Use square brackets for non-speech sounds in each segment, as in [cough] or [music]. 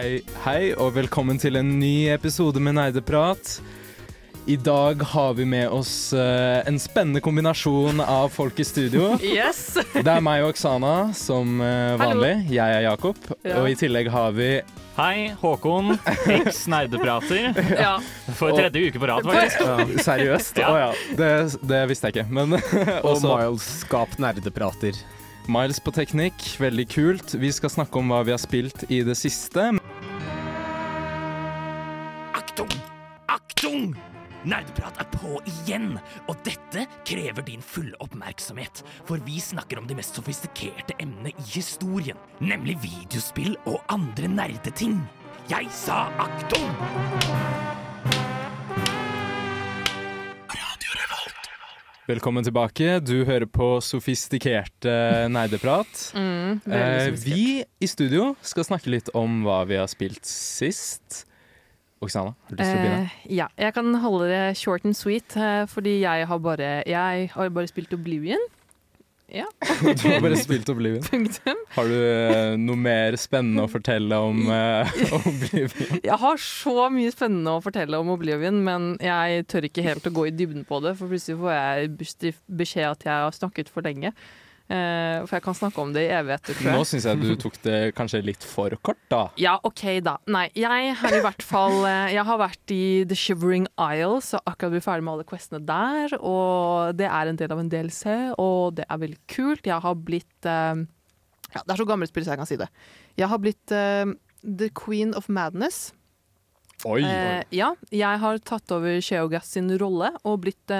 Hei, hei, og velkommen til en ny episode med Nerdeprat. I dag har vi med oss eh, en spennende kombinasjon av folk i studio. [laughs] Yes! Det er meg og Oksana som eh, vanlig. Jeg er Jakob. Ja. Og i tillegg har vi Hei, Håkon, eks-nerdeprater. [laughs] Ja. For tredje uke på rad, faktisk. ja, Seriøst? Å Ja. ja. Det, det visste jeg ikke. Men [laughs] Og også Miles skap nerdeprater. Miles på teknikk. Veldig kult. Vi skal snakke om hva vi har spilt i det siste. Aktung! Nerdeprat er på igjen, og dette krever din fulle oppmerksomhet. For vi snakker om de mest sofistikerte emnene i historien, nemlig videospill og andre nerdeting. Jeg sa aktung! Velkommen tilbake. Du hører på sofistikerte nerdeprat. [laughs] Mm, Eh, veldig vi i studio skal snakke litt om hva vi har spilt sist. Oksana, har du lyst til å begynne? Eh, ja, jeg kan holde det short and sweet, eh, fordi jeg har bare, jeg har bare spilt Oblivion. Ja, [laughs] Du har bare spilt Oblivion. punktum. Har du eh, noe mer spennende å fortelle om [laughs] eh, [laughs] Oblivion? Jeg har så mye spennende å fortelle om Oblivion, men jeg tør ikke helt å gå i dybden på det, for plutselig får jeg beskjed at jeg har snakket for lenge. Eh, for jeg kan snakke om det i evigheter, tror Nå syns jeg du tok det kanskje litt for kort, da. [laughs] Ja, OK, da. Nei, jeg har i hvert fall eh, Jeg har vært i The Shivering Isles og akkurat blitt ferdig med alle questene der. Og det er en del av en DLC, og det er veldig kult. Jeg har blitt uh, Ja, det er så gammelt spill så jeg kan si det. Jeg har blitt uh, The Queen of Madness. Oi! Eh, ja, jeg har tatt over Sheogas sin rolle og blitt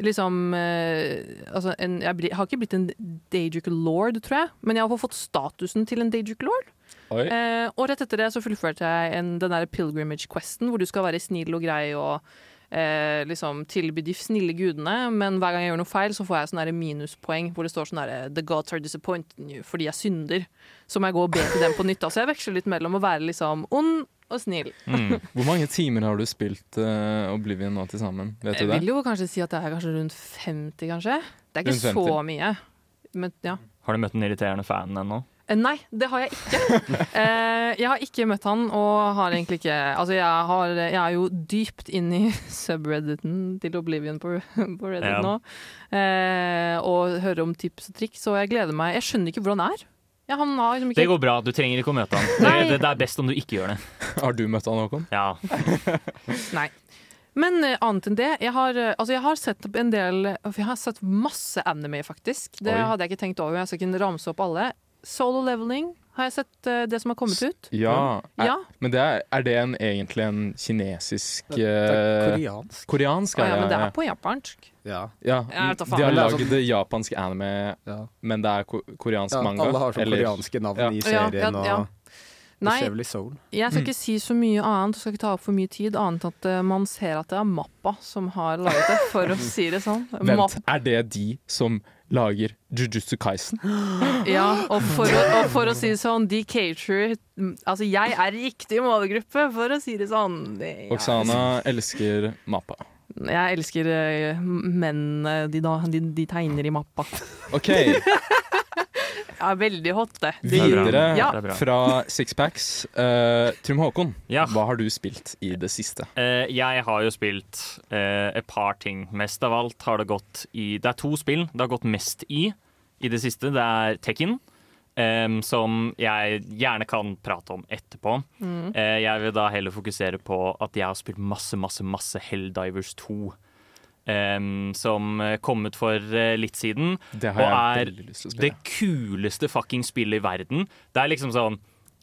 liksom eh, altså en, Jeg blir, har ikke blitt en Daedric lord, tror jeg, men jeg har fått statusen til en Daedric lord. Eh, og rett etter det så fullførte jeg en, den der pilgrimage-questen, hvor du skal være snill og grei og eh, liksom tilby de snille gudene, men hver gang jeg gjør noe feil, så får jeg sånne minuspoeng hvor det står sånn der The gods are disappointed you fordi jeg synder. Så må jeg gå og be til dem på nytt. Altså jeg veksler litt mellom å være liksom ond og snill. Mm. [laughs] Hvor mange timer har du spilt uh, Oblivion nå til sammen? Vet du Jeg vil jo kanskje si at det er kanskje rundt 50, kanskje. Det er ikke så mye. Men ja. Har du møtt den irriterende fanen ennå? Eh, Nei, det har jeg ikke. [laughs] Eh, jeg har ikke møtt han, og har egentlig ikke Altså, jeg, har, jeg er jo dypt inn i [laughs] subredditen til Oblivion på, på Reddit Ja. nå, eh, og hører om tips og triks, og jeg gleder meg. Jeg skjønner ikke hvordan det er. Ja, han har liksom Det går bra, du trenger ikke å møte han. Det, det, det er best om du ikke gjør det. Har du møtt han, Håkon? Ja. [laughs] Nei. Men uh, annet enn det, jeg har, uh, altså jeg har sett en del Jeg har sett masse anime, faktisk. Det Oi. hadde jeg ikke tenkt over. Jeg skal ikke ramse opp alle. Solo leveling har jeg sett uh, det som har kommet ut. Ja. Er, Ja, Men det er, er det en, egentlig en kinesisk Det er koreansk. Koreansk, Å, ja, ja. men det er på japansk. Ja. ja. De har lagd det japanske japansk anime, ja. men det er ko koreansk ja manga. alle har sånn eller- koreanske navn Ja. i serien, ja, og Nei, jeg skal ikke si så mye annet, skal ikke ta opp for mye tid, annet at eh, man ser at det er Mappa som har laget det, for å si det sånn. [laughs] Vent, er det de som lager Jujutsu Kaisen? [gasps] Ja, og for, å, og for å si det sånn, de caterer Altså, jeg er riktig målgruppe, for å si det sånn. Ja, Oksana elsker Mappa. Jeg elsker eh, menn de, de, de tegner i mappa. OK, [laughs] Ja, veldig hot, det. Er videre Ja. Er fra Sixpacks. Uh, Trym Håkon, Ja. hva har du spilt i det siste? Uh, jeg har jo spilt uh, et par ting. Mest av alt har det gått i Det er to spill det har gått mest i i det siste. Det er Tekken, em, som jeg gjerne kan prate om etterpå. Mm. Uh, jeg vil da heller fokusere på at jeg har spilt masse, masse, masse Helldivers 2. Um, som eh, kom ut for eh, litt siden. Det har Og jeg er til å Det kuleste fucking spillet i verden. Det er liksom sånn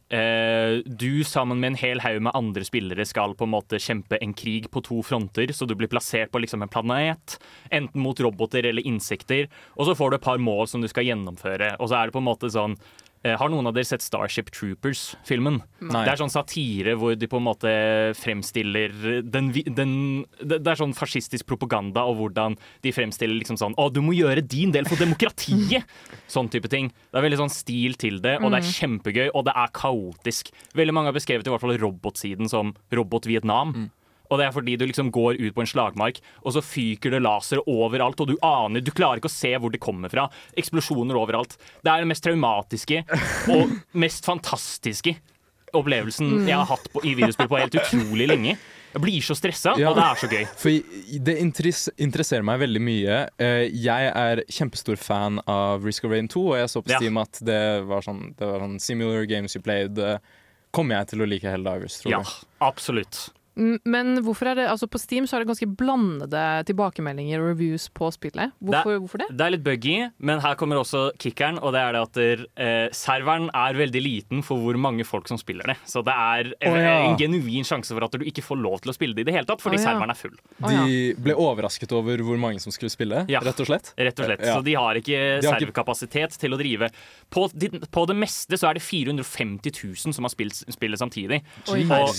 du sammen med en hel haug med andre spillere skal på en måte kjempe en krig på to fronter, så du blir plassert på liksom en planet, enten mot roboter eller insekter, og så får du et par mål som du skal gjennomføre. Og så er det på en måte sånn eh, Har noen av dere sett Starship Troopers-filmen? Det er sånn satire hvor de på en måte fremstiller den, den Det er sånn fascistisk propaganda og hvordan de fremstiller liksom sånn Å, du må gjøre din del for demokratiet! [laughs] sånn type ting. Det er veldig sånn stil til det, og det er kjempegøy, og det er kaotisk. Veldig mange har beskrevet i hvert fall robotsiden som Robot-Vietnam. Og det er fordi du liksom går ut på en slagmark, og så fyker det lasere overalt, og du aner Du klarer ikke å se hvor det kommer fra. Eksplosjoner overalt. Det er den mest traumatiske og mest fantastiske opplevelsen jeg har hatt på, i videospill på helt utrolig lenge. Jeg blir så stressa, Ja. og det er så gøy. For det interesserer meg veldig mye. Eh, Jeg er kjempestor fan av Risk of Rain 2, og jeg så på Ja. At det var sånn, det var sånn similar games you played. eh, Kommer jeg til å like Helldivers, tror Ja, du? absolutt. Men hvorfor er det, altså på Steam så er det ganske blandede tilbakemeldinger og reviews på spillet. Hvorfor, hvorfor det? Det er litt buggy, men her kommer også kickeren, og det er det at der, eh, serveren er veldig liten for hvor mange folk som spiller det. Så det er en, oh, ja. en genuin sjanse for at du ikke får lov til å spille det i det hele tatt, fordi oh, ja. serveren er full. De ble overrasket over hvor mange som skulle spille, Ja. rett og slett. Rett og slett. Så de har ikke De har ikke- serverkapasitet til å drive. På, de, på det meste så er det 450 000 som har spilt spillet samtidig. Oi. Og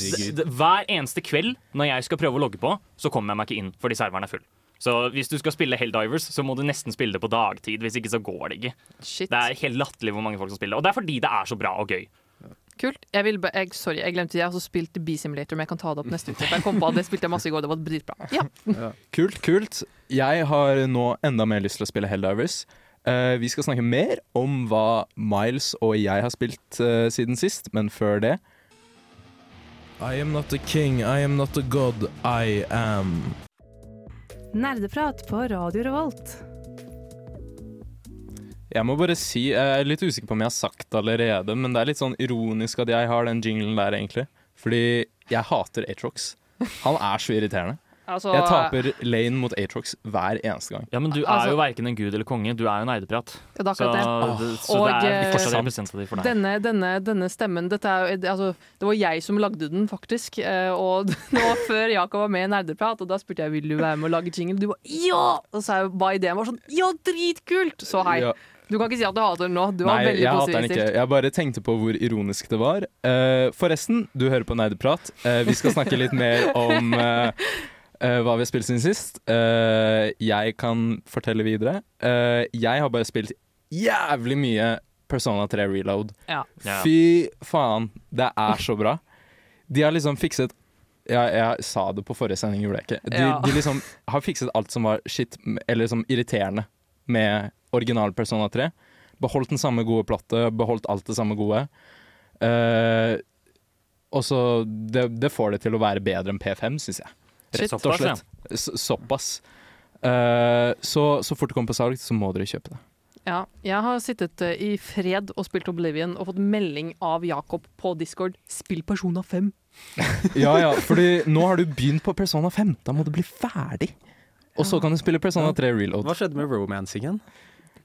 hver eneste kveld når jeg skal prøve å logge på, så kommer jeg meg ikke inn fordi serveren er full. Så hvis du skal spille Helldivers, så må du nesten spille det på dagtid. Hvis ikke så går det ikke. Shit. Det er helt latterlig hvor mange folk som spiller. Og det er fordi det er så bra og gøy. Kult. Jeg vil, jeg, sorry, jeg glemte det. Jeg har også spilt B-Simulator, men jeg kan ta det opp neste uke. Jeg kom på at Det spilte jeg masse i går. Det var dritbra. Ja. Kult, kult. Jeg har nå enda mer lyst til å spille Helldivers. Uh, vi skal snakke mer om hva Miles og jeg har spilt uh, siden sist, men før det I am not a king, I am not a god, I am. Nerdeprat på Radio Revolt. Jeg må bare si, jeg er litt usikker på om jeg har sagt det allerede, men det er litt sånn ironisk at jeg har den jinglen der, egentlig. Fordi jeg hater Atrox. Han er så irriterende. Altså, Jeg taper lane mot Atrox hver eneste gang. Ja, Men du Altså- er jo verken en gud eller konge. Du er jo nerdeprat. Ja, det er Så, det. så Og, det er eh, fortsatt representativt for deg. Denne, denne, denne stemmen dette er, altså, Det var jeg som lagde den, faktisk. eh, Og [laughs] det var før Jakob var med i Nerdeprat, og da spurte jeg vil du være med å lage jingle. Du var ja! Og så var ideen var sånn ja, dritkult! Så hei. Ja. Du kan ikke si at du hater den nå. Du var Nei, veldig jeg hater den ikke. Jeg bare tenkte på hvor ironisk det var. Eh, forresten, du hører på Nerdeprat. Eh, vi skal snakke litt mer om [laughs] eh, hva vi har spilt siden sist. Uh, jeg kan fortelle videre. Uh, jeg har bare spilt jævlig mye Persona 3 Reload. Ja. Ja. Fy faen, det er så bra. De har liksom fikset ja, jeg sa det på forrige sending, gjorde jeg ikke. De, Ja. de liksom har fikset alt som var shit, eller liksom irriterende med original Persona 3. Beholdt den samme gode plottet, beholdt alt det samme gode. Uh, og så det, det får det til å være bedre enn P5, syns jeg. Rett og slett. Så, såpass. Eh, så, så fort det kommer på salg, så må dere kjøpe det. Ja, jeg har sittet eh, i fred og spilt Oblivion og fått melding av Jakob på Discord 'Spill Persona 5'. [laughs] Ja, ja, fordi nå har du begynt på Persona 5. Da må du bli ferdig. Og så kan du spille Persona 3 Reload. Hva skjedde med romancingen?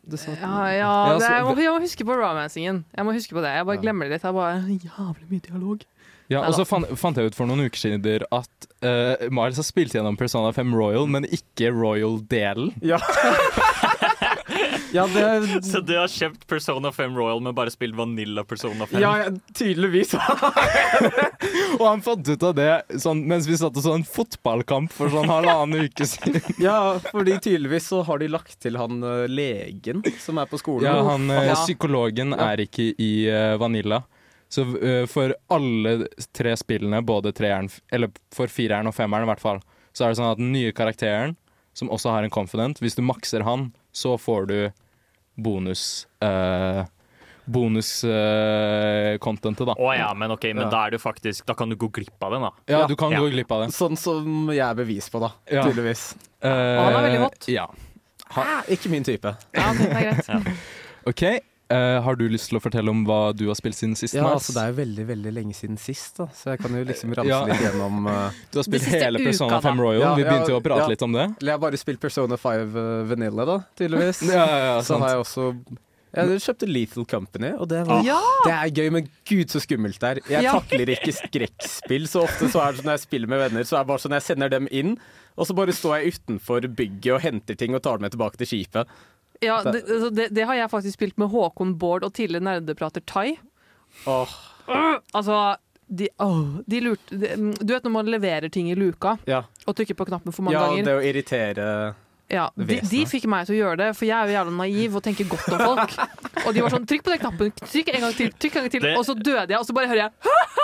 Ja, ja, Ja, det, så- jeg, må, jeg må huske på romancingen. Jeg må huske på det. Jeg bare glemmer det litt. Jeg bare Jævlig mye dialog. Ja, og så fant, fant jeg ut for noen uker siden at uh, Miles har spilt gjennom Persona 5 Royal, men ikke Royal-delen. Ja. [laughs] ja, det Så du har kjøpt Persona 5 Royal, men bare spilt Vanilla Persona 5? Ja, tydeligvis. [laughs] Og han fant ut av det sånn, mens vi satt og så en fotballkamp for sånn halvannen uke [laughs] siden. ja, fordi tydeligvis så har de lagt til han eh, legen som er på skolen. Ja, han eh, Ja. Psykologen er ikke i uh, Vanilla. Så uh, for alle tre spillene, både treeren, eller for fireren og femmeren i hvert fall, så er det sånn at den nye karakteren, som også har en confident, hvis du makser han, så får du bonus uh, Bonus-contentet, da. Å ja, men ok, men Ja. da er du faktisk Da kan du gå glipp av den, da. Ja, du kan Ja. gå glipp av det. Sånn som jeg er bevis på, da. Ja. Tydeligvis. Eh, han er veldig hot. Ja. Ha. ikke min type. Ja, det er greit. [laughs] OK. Eh, har du lyst til å fortelle om hva du har spilt siden sist? Ja, altså Det er jo veldig veldig lenge siden sist, da så jeg kan jo liksom ramse Ja. litt gjennom uh... [laughs] Du har spilt hele Persona da. 5 Royal. Ja, Vi begynte jo å prate ja. litt om det. Jeg har bare spilt Persona 5 eh, Vanilla, da, tydeligvis. [laughs] Ja, ja, ja, så har jeg også Jeg kjøpte Lethal Company, og det var Ja! Det er gøy, men gud så skummelt det er. Jeg Ja. takler ikke skrekkspill. Så ofte så er det sånn når jeg spiller med venner, så er det bare sånn jeg sender dem inn, og så bare står jeg utenfor bygget og henter ting og tar dem med tilbake til skipet. Ja, det, altså, det, det har jeg faktisk spilt med Håkon Bård og tidligere nerdeprater Tai. Åh, Altså, de, oh, de lurte de, Du vet når man leverer ting i luka ja. og trykker på knappen for mange ja, ganger? det å irritere Ja, de, de fikk meg til å gjøre det, for jeg er jo jævla naiv og tenker godt om folk. Og de var sånn Trykk på den knappen, trykk en gang til, trykk en gang til. Det- Og så døde jeg, og så bare hører jeg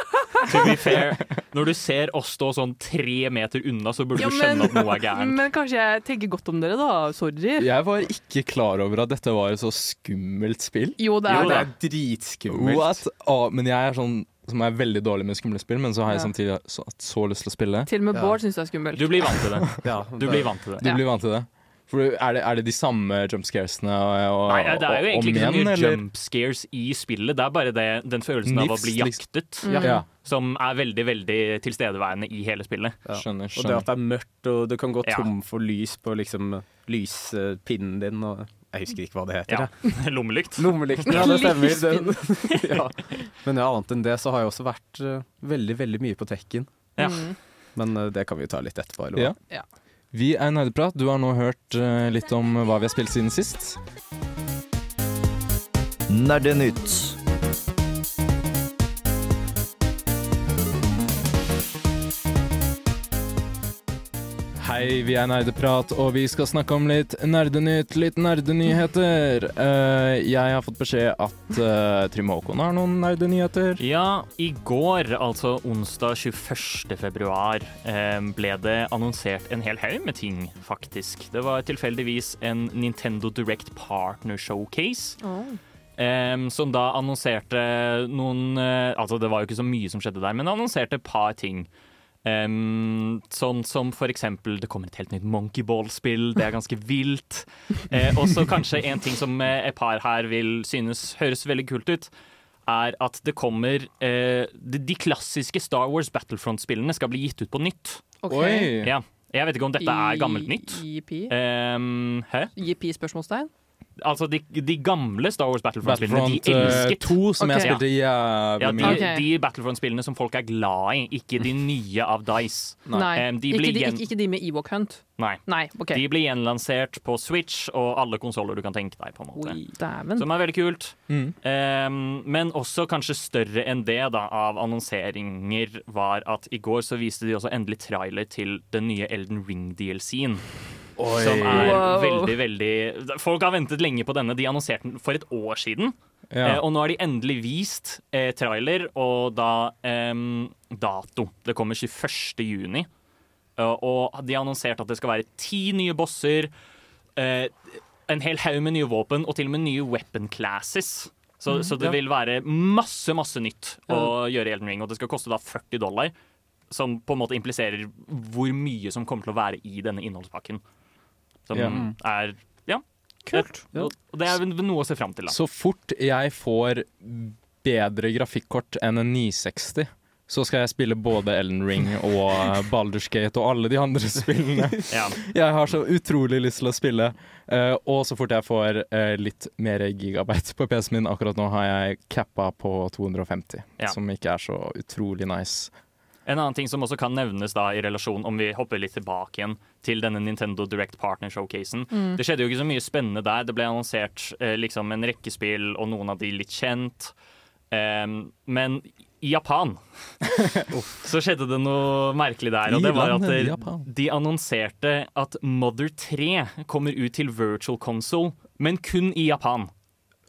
[laughs] To be fair, når du ser oss stå sånn tre meter unna, så burde Ja, du skjønne at noe er gærent. Men kanskje jeg tenker godt om dere, da. Sorry. Jeg var ikke klar over at dette var et så skummelt spill. Jo, det Jo er Det det. er dritskummelt. What? Å, men jeg er sånn som er veldig dårlig med skumle spill, men så har jeg Ja. samtidig så, så lyst til å spille. Til og med Ja. Bård syns det er skummelt. Du blir vant til det. [laughs] Ja, Du blir vant til det. Du blir vant til det. For er det, er det de samme jumpscaresene og, og, Nei, det er jo egentlig ikke så mye igjen, eller? jump scares i spillet. Det er bare det, den følelsen av å bli liksom. jaktet, Mm. Ja, som er veldig veldig tilstedeværende i hele spillet. Ja. skjønner. Og det at det er mørkt, og du kan gå tom for lys på liksom lyspinnen din, og jeg husker ikke hva det heter. Ja. [laughs] Lommelykt. Lommelykt. Ja, det stemmer. Den, [laughs] ja. Men ja, annet enn det så har jeg også vært uh, veldig, veldig mye på tekken. Ja. Mm. Men uh, det kan vi jo ta litt etterpå. Eller? Ja. Vi er Nerdeprat. Du har nå hørt uh, litt om hva vi har spilt siden sist. Nerdenytt. Hei, vi er Nerdeprat, og vi skal snakke om litt nerdenytt, litt nerdenyheter. Uh, jeg har fått beskjed at uh, Trym Håkon har noen nerdenyheter. Ja, i går, altså onsdag 21. februar, eh, ble det annonsert en hel haug med ting, faktisk. Det var tilfeldigvis en Nintendo Direct Partner Showcase. Oh. Um, som da annonserte noen uh, Altså, det var jo ikke så mye som skjedde der, men annonserte et par ting. Em, sånn som for eksempel Det kommer et helt nytt Monkeyball-spill. Det er ganske vilt. Og så kanskje en ting som eh, et par her vil synes høres veldig kult ut, er at det kommer uh, de, de klassiske Star Wars Battlefront-spillene skal bli gitt ut på nytt. Okay. Ja. Jeg vet ikke om dette er gammelt nytt. JP? Um, hæ? JP spørsmålstegn? Altså, de, de gamle Star Wars Battlefront-spillene, Battlefront de eh, elsket 2, som jeg spilte jævlig Ja, de, mye. De, de Battlefront-spillene som folk er glad i, ikke de nye av Dice. Nei. Um, de ikke, de, ikke, ikke de med Ewok Hunt? Nei. Nei, okay. De blir gjenlansert på Switch og alle konsoller du kan tenke deg. på en måte. Oi, Som er veldig kult. Mm. Um, men også kanskje større enn det da, av annonseringer var at i går så viste de også endelig trailer til den nye Elden Ring-DLC-en. Som er Wow. veldig, veldig Folk har ventet lenge på denne. De annonserte den for et år siden. Ja. Eh, og nå har de endelig vist eh, trailer, og da eh, dato. Det kommer 21. juni. Uh, og de har annonsert at det skal være ti nye bosser, uh, en hel haug med nye våpen, og til og med nye weapon classes. Så, så det ja. vil være masse, masse nytt å gjøre i Elden Ring, og det skal koste da 40 dollar. Som på en måte impliserer hvor mye som kommer til å være i denne innholdspakken. Som Ja. er Ja. Kult. Ja. Og det er noe å se fram til, da. Så fort jeg får bedre grafikkort enn en 960, så skal jeg spille både Ellen Ring og Baldur's Gate og alle de andre [laughs] spillene. [laughs] Ja. Jeg har så utrolig lyst til å spille. Uh, og så fort jeg får uh, litt mer gigabyte på PC-en min, akkurat nå har jeg cappa på 250, Ja. som ikke er så utrolig nice. En annen ting som også kan nevnes da i relasjon, om vi hopper litt tilbake igjen til denne Nintendo Direct Partner Showcasen. Det skjedde jo ikke så mye spennende der. Det ble annonsert eh, liksom en rekke spill, og noen av de litt kjent. Um, men i Japan [laughs] [laughs] så skjedde det noe merkelig der. Og det var at det- de annonserte at Mother 3 kommer ut til virtual console, men kun i Japan.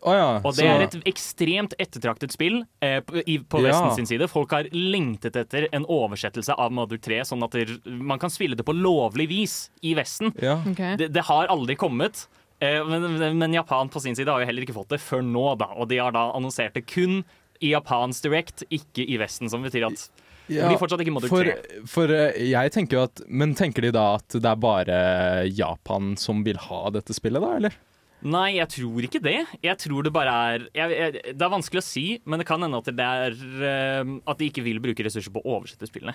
Å ja. Og det så- er et ekstremt ettertraktet spill eh, på, i, på Ja. Vesten sin side. Folk har lengtet etter en oversettelse av Mother 3, sånn at der, man kan spille det på lovlig vis i Vesten. ja. Okay. Det, det har aldri kommet. Eh, men, men Japan på sin side har jo heller ikke fått det før nå, da. Og de har da annonsert det kun i Japans Direct, ikke i Vesten. Som betyr at det blir fortsatt ikke Mother for, 3. for eh, jeg tenker jo at Men tenker de da at det er bare Japan som vil ha dette spillet, da, eller? Nei, jeg tror ikke det. Jeg tror det bare er jeg, jeg, Det er vanskelig å si, men det kan hende at det er uh, At de ikke vil bruke ressurser på å oversette spillene.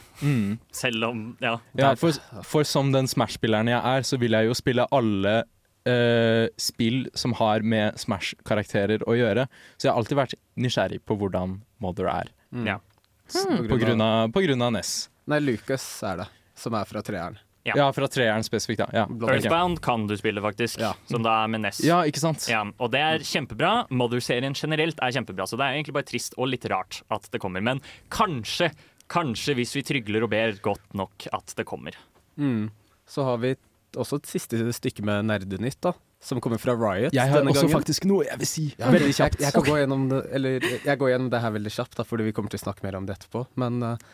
Selv om Ja. Ja, for, for som den Smash-spilleren jeg er, så vil jeg jo spille alle uh, spill som har med Smash-karakterer å gjøre. Så jeg har alltid vært nysgjerrig på hvordan Mother er. ja. På grunn av, på grunn av NES. Nei, Lucas er det, som er fra treeren. Ja. Ja, fra treeren spesifikt, ja. ja. Earthbound kan du spille, faktisk. Ja. Som da er med NES. Ja, ikke sant? Ja, og det er kjempebra. Mother-serien generelt er kjempebra, så det er egentlig bare trist og litt rart at det kommer. Men kanskje, kanskje hvis vi trygler og ber godt nok at det kommer. Mm. Så har vi også et siste stykke med nerdenytt, da. Som kommer fra Riot Jeg har denne også gangen. faktisk noe jeg vil si. Ja, Veldig kjapt. jeg, kan gå det, eller, jeg går gjennom det her veldig kjapt, da, fordi vi kommer til å snakke mer om det etterpå. Men eh,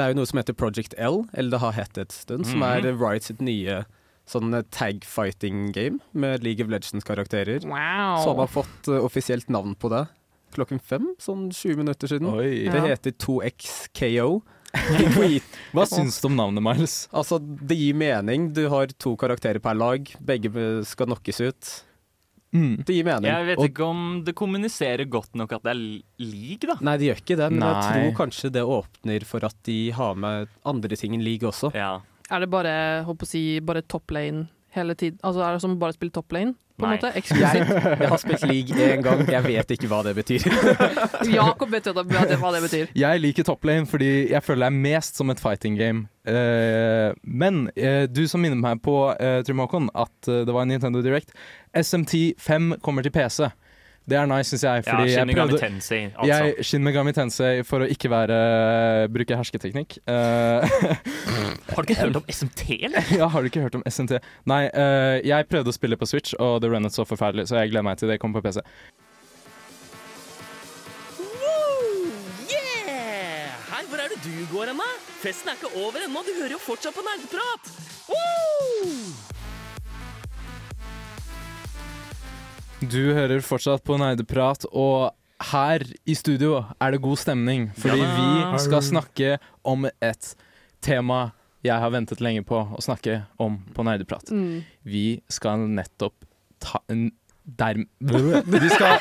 det er jo noe som heter Project L, eller det har hett et stund, som er Mhm. Riot sitt nye sånn eh, tag fighting game med League of Legends-karakterer. Så har man fått uh, offisielt navn på det. klokken fem, sånn 20 minutter siden. Oi. Det Ja. heter 2XKO. [laughs] Hva syns du om navnet, Miles? altså, det gir mening. Du har to karakterer per lag. Begge skal knockes ut. Mm. Det gir mening. Jeg vet Og- ikke om det kommuniserer godt nok at det er league, da. Nei, det gjør ikke det, men jeg tror kanskje det åpner for at de har med andre ting enn league også. Ja. Er det bare, håper å si, bare top lane hele tiden? Altså er det som bare å spille top lane? På en måte? [laughs] Jeg, Eksklusivt? jeg har spilt league én gang, jeg vet ikke hva det betyr. [laughs] Jakob vet jo hva det betyr. Jeg liker top lane fordi jeg føler det er mest som et fighting game. Uh, men uh, du som minner meg på, uh, Trym Håkon, at uh, det var en Nintendo Direct. SMT 5 kommer til PC. Det er nice, syns jeg. ja Fordi Shin jeg Megami Tensei, altså. jeg, Shin Megami Tensei for å ikke være bruke hersketeknikk. Uh, [laughs] Har du ikke hørt om SMT, eller? ja, har du ikke hørt om SMT? Nei, uh, jeg prøvde å spille på Switch, og det runnet så forferdelig, så jeg gleder meg til det kommer på PC. Woo! Yeah! Hei, hvor er det du går hen, da? Festen er ikke over ennå, du hører jo fortsatt på nerdeprat! Woo! Du hører fortsatt på Neideprat, og her i studio er det god stemning, fordi Ja vi skal snakke om et tema jeg har ventet lenge på å snakke om på Neideprat. Mm. Vi skal nettopp ta en. Vi skal,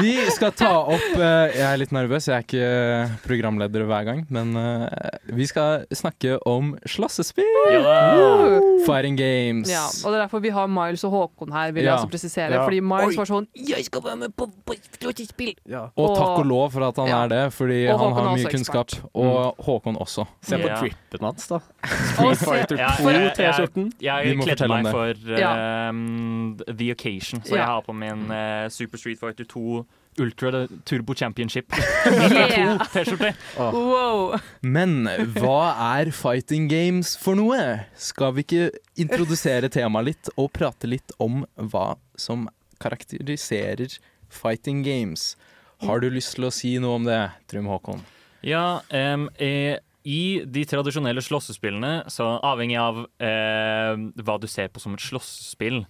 vi skal ta opp eh, Jeg er litt nervøs, jeg er ikke programleder hver gang, men eh, vi skal snakke om slåssespill! Yeah. Fighting games. Ja, og det er derfor vi har Miles og Håkon her, vil jeg Ja. også presisere. Ja. Fordi Miles Oi. var sånn Jeg skal være med på, på slåssespill! Ja. Og takk og Og- lov for at han Ja. er det, fordi Og han Håkon har mye kunnskap. ekspert. Og Håkon også. Se på Trippet, trippen hans, da. Street Fighter 2 jeg- T-skjorten. Vi Jeg jeg kledde meg for ehm, The Occasion, så Ja. jeg har på min eh, Super Street Fighter 2 Ultra Turbo Championship [laughs] [laughs] Yeah. T-skjorte. Wow! Men hva er fighting games for noe? Skal vi ikke introdusere temaet litt og prate litt om hva som karakteriserer fighting games? Har du lyst til å si noe om det, Trym Håkon? Ja, um, eh, i de tradisjonelle slåssespillene, så avhengig av eh, hva du ser på som et slåssespill,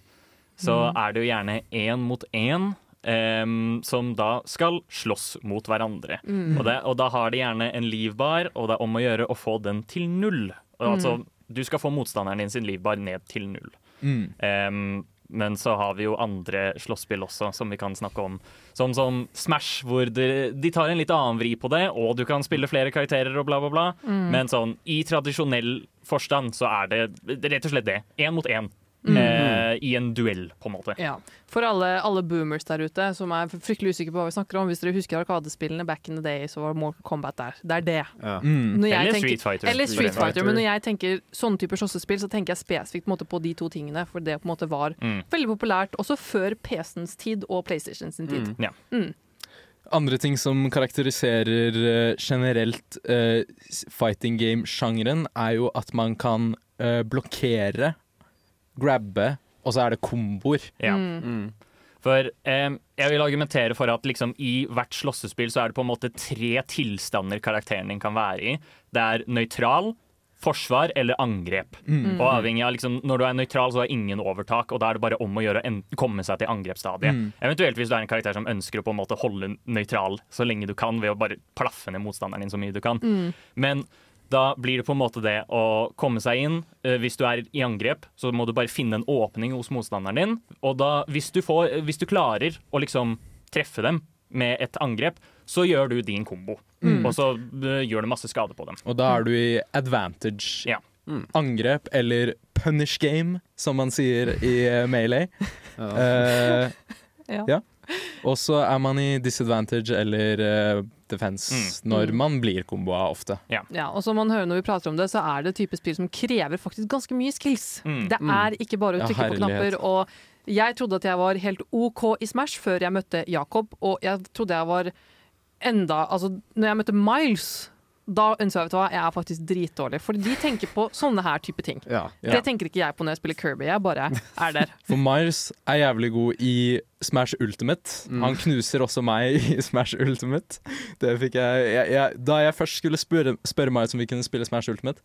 så er det jo gjerne én mot én. Um, som da skal slåss mot hverandre. Og, det, og da har de gjerne en livbar, og det er om å gjøre å få den til null. Og, Altså, du skal få motstanderen din sin livbar ned til null. Mm. Um, men så har vi jo andre slåsspill også, som vi kan snakke om. Som, som Smash, hvor de, de tar en litt annen vri på det, og du kan spille flere karakterer og bla, bla, bla. Men sånn, i tradisjonell forstand så er det rett og slett det. Én mot én. Eh, I en duell, på en måte. Ja. For alle, alle boomers der ute som er fryktelig usikre på hva vi snakker om, hvis dere husker Arkadespillene back in the day, så var Mortal Kombat der. Det er det. Ja. Mm. Eller tenker- Street Fighter. Eller Street Fighter, men når jeg tenker sånne typer slåssespill, så tenker jeg spesifikt på, måte, på de to tingene, for det på en måte var Mm. veldig populært også før PC-ens tid og PlayStation sin tid. Andre ting som karakteriserer eh, generelt uh, fighting game-sjangeren, er jo at man kan uh, blokkere, grabbe, og så er det komboer. Ja. Mm. For eh, jeg vil argumentere for at liksom, i hvert slåssespill så er det på en måte tre tilstander karakteren din kan være i. Det er nøytral, forsvar eller angrep. Mm. Og avhengig av liksom, Når du er nøytral, så har ingen overtak, og da er det bare om å gjøre å en- komme seg til angrepsstadiet. Mm. Eventuelt hvis du er en karakter som ønsker å på en måte holde nøytral så lenge du kan, ved å bare plaffe ned motstanderen din så mye du kan. Men da blir det på en måte det å komme seg inn. Eh, Hvis du er i angrep, så må du bare finne en åpning hos motstanderen din. Og da, hvis du, får, hvis du klarer å liksom treffe dem med et angrep, så gjør du din kombo. Og så eh, gjør du masse skade på dem. Og da er du i advantage. Ja. Angrep, eller punish game, som man sier i uh, Melee. [laughs] Uh, [laughs] Ja. ja. [laughs] Og så er man i disadvantage eller uh, defense når man blir komboa ofte. Ja, og som man hører når vi prater om det, så er det type spill som krever faktisk ganske mye skills. Mm. Det er ikke bare å Ja, trykke på knapper. Og jeg trodde at jeg var helt OK i Smash før jeg møtte Jakob, og jeg trodde jeg var enda Altså, når jeg møtte Miles, da ønsker jeg vet du hva, jeg er faktisk dritdårlig. For de tenker på sånne her type ting. Ja. Ja. Det tenker ikke jeg på når jeg spiller Kirby. Jeg bare er der. [laughs] For Miles er jævlig god i Smash Ultimate. Han knuser også meg i [laughs] Smash Ultimate. Det fikk jeg, jeg, jeg Da jeg først skulle spørre, spørre Miles om vi kunne spille Smash Ultimate,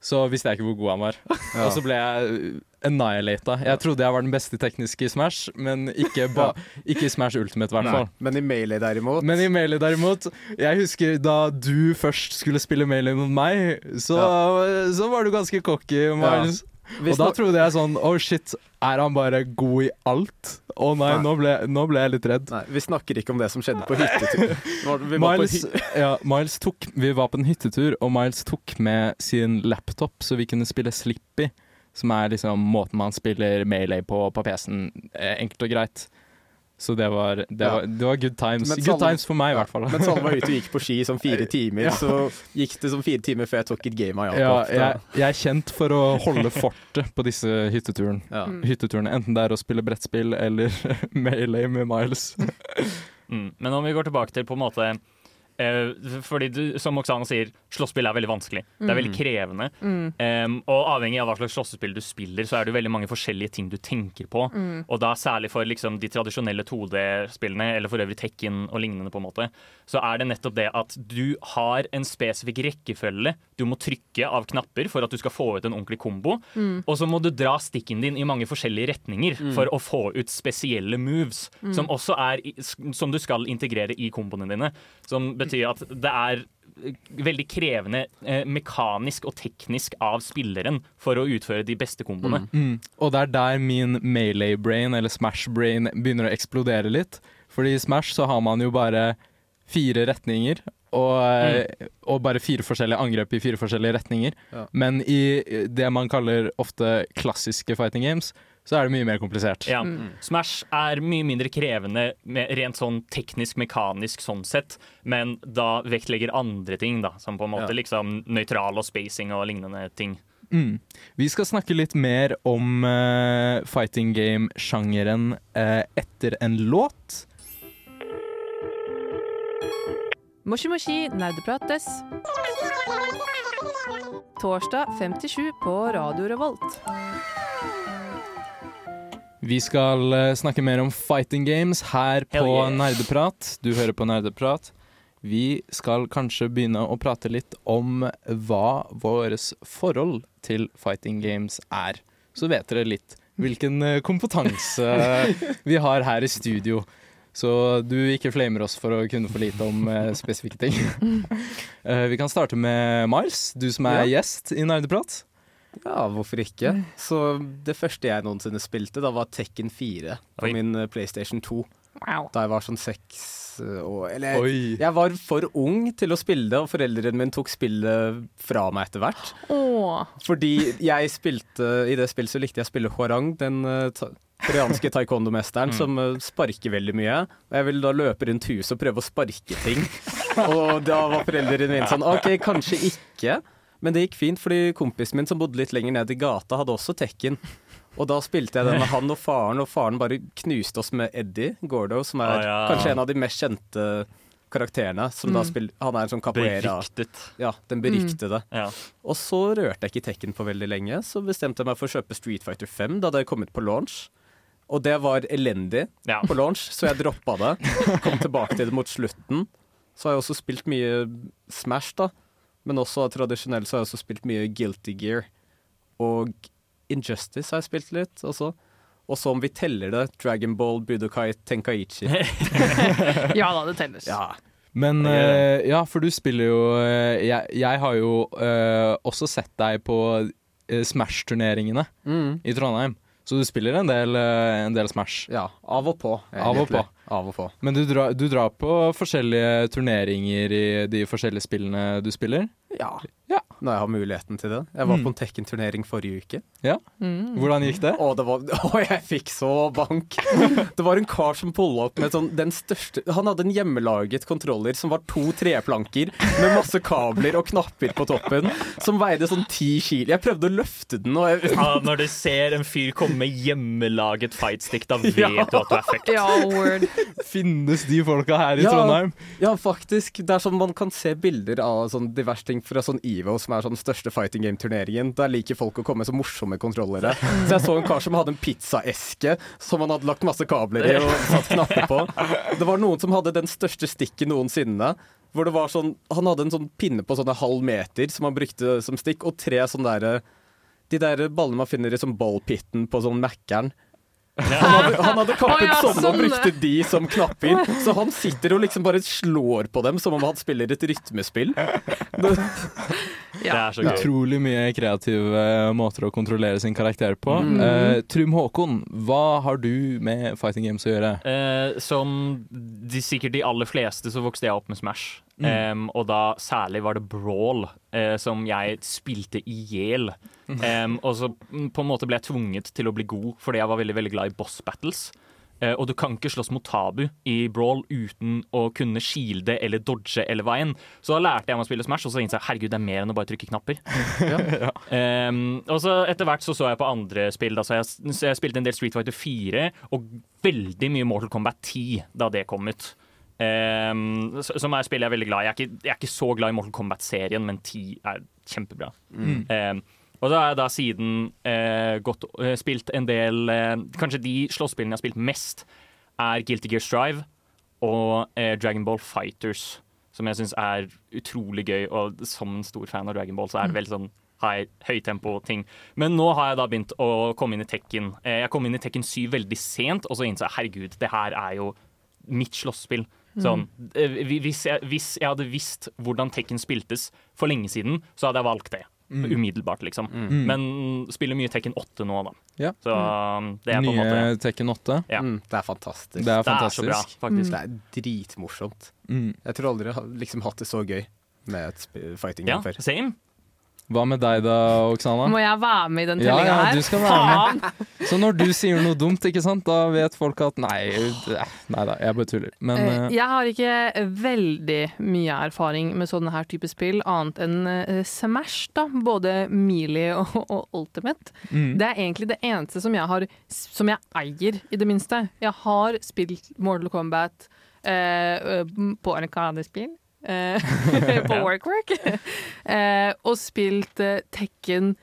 så visste jeg ikke hvor god han var. Og så ble jeg annihilata. Jeg trodde jeg var den beste tekniske i Smash, men ikke, ba, [laughs] ikke i Smash Ultimate, i hvert fall. Men i Melee derimot Men i Melee derimot, jeg husker da du først skulle spille Melee mot meg, så, så var du ganske cocky, Miles. Og da trodde jeg sånn Oh shit, er han bare god i alt? Å nei, Nei. nå ble, nå ble jeg litt redd. Nei, vi snakker ikke om det som skjedde på hyttetur. [laughs] Vi var på Miles, hy ja, Miles tok Vi var på en hyttetur, og Miles tok med sin laptop, så vi kunne spille Slippy. Som er liksom måten man spiller Melee på på PC-en. Eh, enkelt og greit. Så det var, det Ja. var, det var good times. Mens good alle- times for meg, i hvert fall. Mens alle var ute og gikk på ski som fire [laughs] timer, Ja. så gikk det som fire timer før jeg tok et game av Ja, jeg, jeg er kjent for å holde fortet på disse hytteturene. ja. Mm. hytteturene. Enten det er å spille brettspill eller [laughs] Melee med Miles. [laughs] Mm. Men om vi går tilbake til på en måte Fordi du, som Oksana sier, slåsspill er veldig vanskelig. Det er veldig krevende. Mm. Um, og avhengig av hva slags slåssespill du spiller, så er det veldig mange forskjellige ting du tenker på. Mm. Og da særlig for liksom, de tradisjonelle 2D-spillene, eller for øvrig Tekken og lignende, på en måte, så er det nettopp det at du har en spesifikk rekkefølge du må trykke av knapper for at du skal få ut en ordentlig kombo. Mm. Og så må du dra stikken din i mange forskjellige retninger for å få ut spesielle moves, som også er som du skal integrere i komboene dine. Som betyr at det er eh, veldig krevende eh, mekanisk og teknisk av spilleren for å utføre de beste komboene. Mm. Og det er der min Melee-brain, eller Smash-brain, begynner å eksplodere litt. Fordi i Smash så har man jo bare fire retninger. Og, mm. og bare fire forskjellige angrep i fire forskjellige retninger. Ja. Men i det man kaller ofte klassiske fighting games, så er det mye mer komplisert. Ja. Mm. Smash er mye mindre krevende med rent sånn teknisk, mekanisk sånn sett, men da vektlegger andre ting, da, som på en måte Ja. liksom nøytral og spacing og lignende ting. Mm. Vi skal snakke litt mer om uh, fighting game-sjangeren uh, etter en låt. Moshi Moshi nerdeprates. Torsdag 57 på Radio Revolt. Vi skal eh, snakke mer om fighting games her på yeah. Nerdeprat. Du hører på Nerdeprat. Vi skal kanskje begynne å prate litt om hva vårt forhold til fighting games er. Så vet dere litt hvilken eh, kompetanse [laughs] vi har her i studio. Så du ikke flamer oss for å kunne for lite om eh, spesifikke ting. [laughs] Vi kan starte med Miles, du som er gjest i Nerdeprat. Ja, hvorfor ikke? Så det første jeg noensinne spilte, da var Tekken 4 på Oi. min eh, PlayStation 2. Wow. Da jeg var sånn seks eh, år Eller Oi. jeg var for ung til å spille det, og foreldrene mine tok spillet fra meg etter hvert. Oh. Fordi jeg spilte I det spillet så likte jeg å spille Hwarang, den eh, ta koreanske [laughs] taekwondo-mesteren som eh, sparker veldig mye. Og jeg ville da løpe rundt huset og prøve å sparke ting. [laughs] Og da var foreldrene mine sånn OK, kanskje ikke. Men det gikk fint, fordi kompisen min som bodde litt lenger ned i gata, hadde også Tekken. Og da spilte jeg den med han og faren, og faren bare knuste oss med Eddie Gordo, som er Ah, ja. kanskje en av de mest kjente karakterene. Som da spiller, han er en sånn capoeira Beryktet. Ja, den beryktede. Ja. Og så rørte jeg ikke Tekken på veldig lenge, så bestemte jeg meg for å kjøpe Street Fighter 5 da det kom kommet på launch. Og det var elendig Ja. på launch, så jeg droppa det. Kom tilbake til det mot slutten. Så har jeg også spilt mye Smash, da. Men også tradisjonelt så har jeg også spilt mye Guilty Gear. Og Injustice har jeg spilt litt også. Og så om vi teller det, Dragon Ball, Budokai, Tenkaichi. [laughs] Ja da, det telles. Ja, Men uh, ja, for du spiller jo uh, jeg, jeg har jo uh, også sett deg på Smash-turneringene mm. i Trondheim. Så du spiller en del, en del Smash. ja av og på. Av og egentlig. Av og på. Men du, drar- du drar på forskjellige turneringer i de forskjellige spillene du spiller. Ja. Ja. Når jeg har muligheten til det. Jeg var Mm. på en Tekken-turnering forrige uke. Mm. Hvordan gikk det? Å, det var, [laughs] å, jeg fikk så bank! [laughs] Det var en kar som pulla opp med sånn den største Han hadde en hjemmelaget kontroller som var to treplanker med masse kabler og knapper på toppen, som veide sånn ti kilo. Jeg prøvde å løfte den, og jeg, Ja, når du ser en fyr komme med hjemmelaget fightstick, da vet Ja. du at du er fucked. Ja, word. Finnes de folka her i Ja. Trondheim? Ja, faktisk. Det er sånn Man kan se bilder av sånn diverse ting fra sånn EVO, som er sånn største fighting game-turneringen. Der liker folk å komme med så morsomme kontrollere. [laughs] Så jeg så en kar som hadde en pizzaeske som han hadde lagt masse kabler i og satt knapper på. Det var noen som hadde den største stikken noensinne. Hvor det var sånn Han hadde en sånn pinne på sånn en halv meter som han brukte som stikk, og tre sånne derre De der ballene man finner i sånn ballpitten på sånn Mækkern. Han hadde, han hadde kappet Å ja, sånne og brukte de som knapper. Så han sitter og liksom bare slår på dem som om han spiller et rytmespill. Det, [laughs] Det er så gøy. Utrolig mye kreative måter å kontrollere sin karakter på. Mm. Uh, Trym Håkon, hva har du med fighting games å gjøre? Uh, som de, sikkert de aller fleste så vokste jeg opp med Smash. Em, og da særlig var det Brawl, uh, som jeg spilte i hjel. Um, og så mm, på en måte ble jeg tvunget til å bli god fordi jeg var veldig veldig glad i boss battles. Uh, og du kan ikke slåss mot tabu i Brawl uten å kunne shielde eller dodge eller veien. Så da lærte jeg meg å spille Smash, og så innså jeg herregud, det er mer enn å bare trykke knapper. [laughs] [laughs] Em, og så etter hvert så så jeg på andre spill. Da, så, jeg, jeg spilte en del Street Fighter 4 og veldig mye Mortal Kombat 10 da det kom ut. S- som er spill jeg er veldig glad i. Jeg er ikke, jeg er ikke så glad i Mortal Kombat-serien, men 10 er kjempebra. Em, og da har jeg da siden uh, gått, uh, spilt en del uh, Kanskje de slåsspillene jeg har spilt mest, er Guilty Gear Strive og Dragon Ball Fighters, som jeg syns er utrolig gøy. Og som en stor fan av Dragon Ball, så er det veldig sånn høytempo-ting. Men nå har jeg da begynt å komme inn i Tekken. Jeg kom inn i Tekken 7 veldig sent, og så innså jeg herregud, det her er jo mitt slåsspill. Sånn, eh, hvis, jeg, hvis jeg hadde visst hvordan Tekken spiltes for lenge siden, så hadde jeg valgt det. Umiddelbart, liksom. Men spiller mye Tekken 8 nå, da. Ja. Så um, det er på en Nye måte Tekken 8. Ja. mm, det er fantastisk. Det er Det er så bra, fantastisk. faktisk. Det er dritmorsomt. Mm. Jeg tror aldri jeg har liksom hatt det så gøy med et fighting Ja, før. same. Hva med deg da, Oksana? Må jeg være med i den Ja, tellinga ja, her? du skal være med. Så når du sier noe dumt, ikke sant, da vet folk at nei, nei da, jeg bare tuller. Men eh, Jeg har ikke veldig mye erfaring med sånne her type spill, annet enn uh, Smash, da. Både Melee og, og Ultimate. mm. Det er egentlig det eneste som jeg har Som jeg eier, i det minste. Jeg har spilt Mortal Kombat på en på arkadespill. Eh, [laughs] på Workwork. eh, og spilt eh, Tekken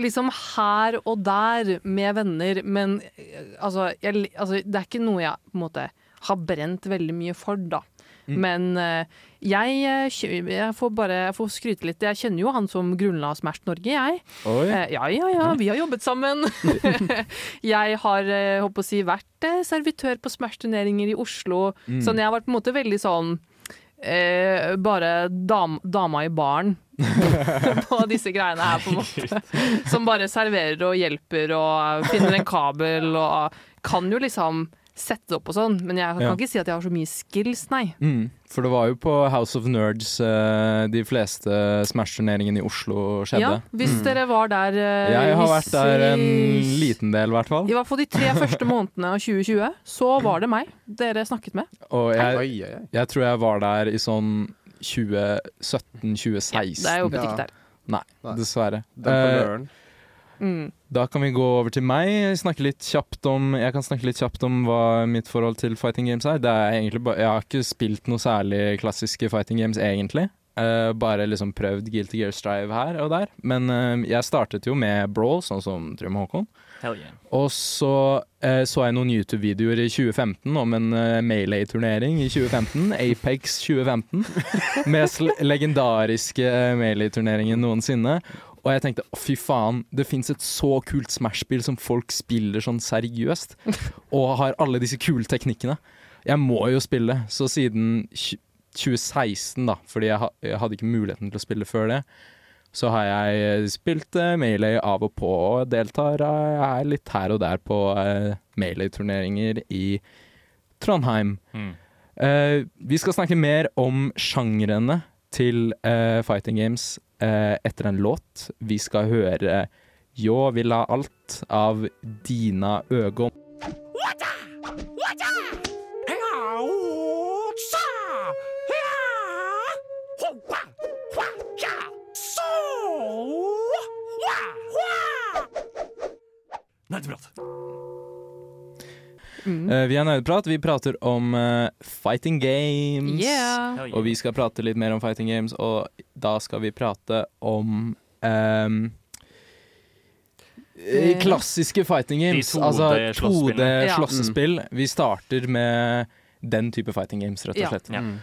liksom her og der med venner, men altså, jeg, altså Det er ikke noe jeg på en måte har brent veldig mye for, da. Men eh, jeg, jeg får bare jeg får skryte litt. Jeg kjenner jo han som grunnla Smash Norge, jeg. Oi. Eh, ja, ja, ja, vi har jobbet sammen. [laughs] jeg har eh, håper å si, vært servitør på Smash-turneringer i Oslo, Mm. så jeg har vært på en måte veldig sånn eh, bare dam, dama i baren [laughs] på disse greiene her, på en måte. Som bare serverer og hjelper og finner en kabel og kan jo liksom sette det opp og sånn, men jeg kan Ja. ikke si at jeg har så mye skills, nei. Mm. For det var jo på House of Nerds uh, de fleste Smash-turneringene i Oslo skjedde. Ja, hvis dere var der uh, Jeg har vært der en liten del, i hvert fall. I hvert fall de tre første månedene av 2020, så var det meg dere snakket med. Og jeg, jeg tror jeg var der i sånn 2017-2016. Det er jo butikk der. Nei, Nei. dessverre. Den på Eh, Løren. Mm. Da kan vi gå over til meg. Snakke litt kjapt om, jeg kan snakke litt kjapt om hva mitt forhold til fighting games er. Det er jeg har ikke spilt noe særlig klassiske fighting games, egentlig. Uh, bare liksom prøvd Guilty Gear Strive her og der. Men uh, jeg startet jo med Brawl, sånn som Trym Håkon. Hell yeah. Og så uh, så jeg noen YouTube-videoer i 2015 om en uh, Melee-turnering i 2015. [laughs] Apex 2015. Mest legendariske Melee-turneringen noensinne. Og jeg tenkte fy faen, det fins et så kult Smash-spill som folk spiller sånn seriøst. [laughs] Og har alle disse kule teknikkene. Jeg må jo spille. Så siden 2016, da, fordi jeg, ha, jeg hadde ikke muligheten til å spille før det, så har jeg spilt uh, Melee av og på og deltar er litt her og der på uh, Melee-turneringer i Trondheim. Mm. Uh, vi skal snakke mer om sjangrene til uh, fighting games uh, etter en låt. Vi skal høre Yo vil ha alt av Dina Øgon. Nerdeprat. Mm. Eh, vi har Nerdeprat. Vi prater om uh, fighting games. Yeah. Yeah. Og vi skal prate litt mer om fighting games, og da skal vi prate om ehm, eh, klassiske fighting games. De 2D altså slåssspillene. 2D Ja. Vi starter med den type fighting games, rett og slett. Ja. Mm.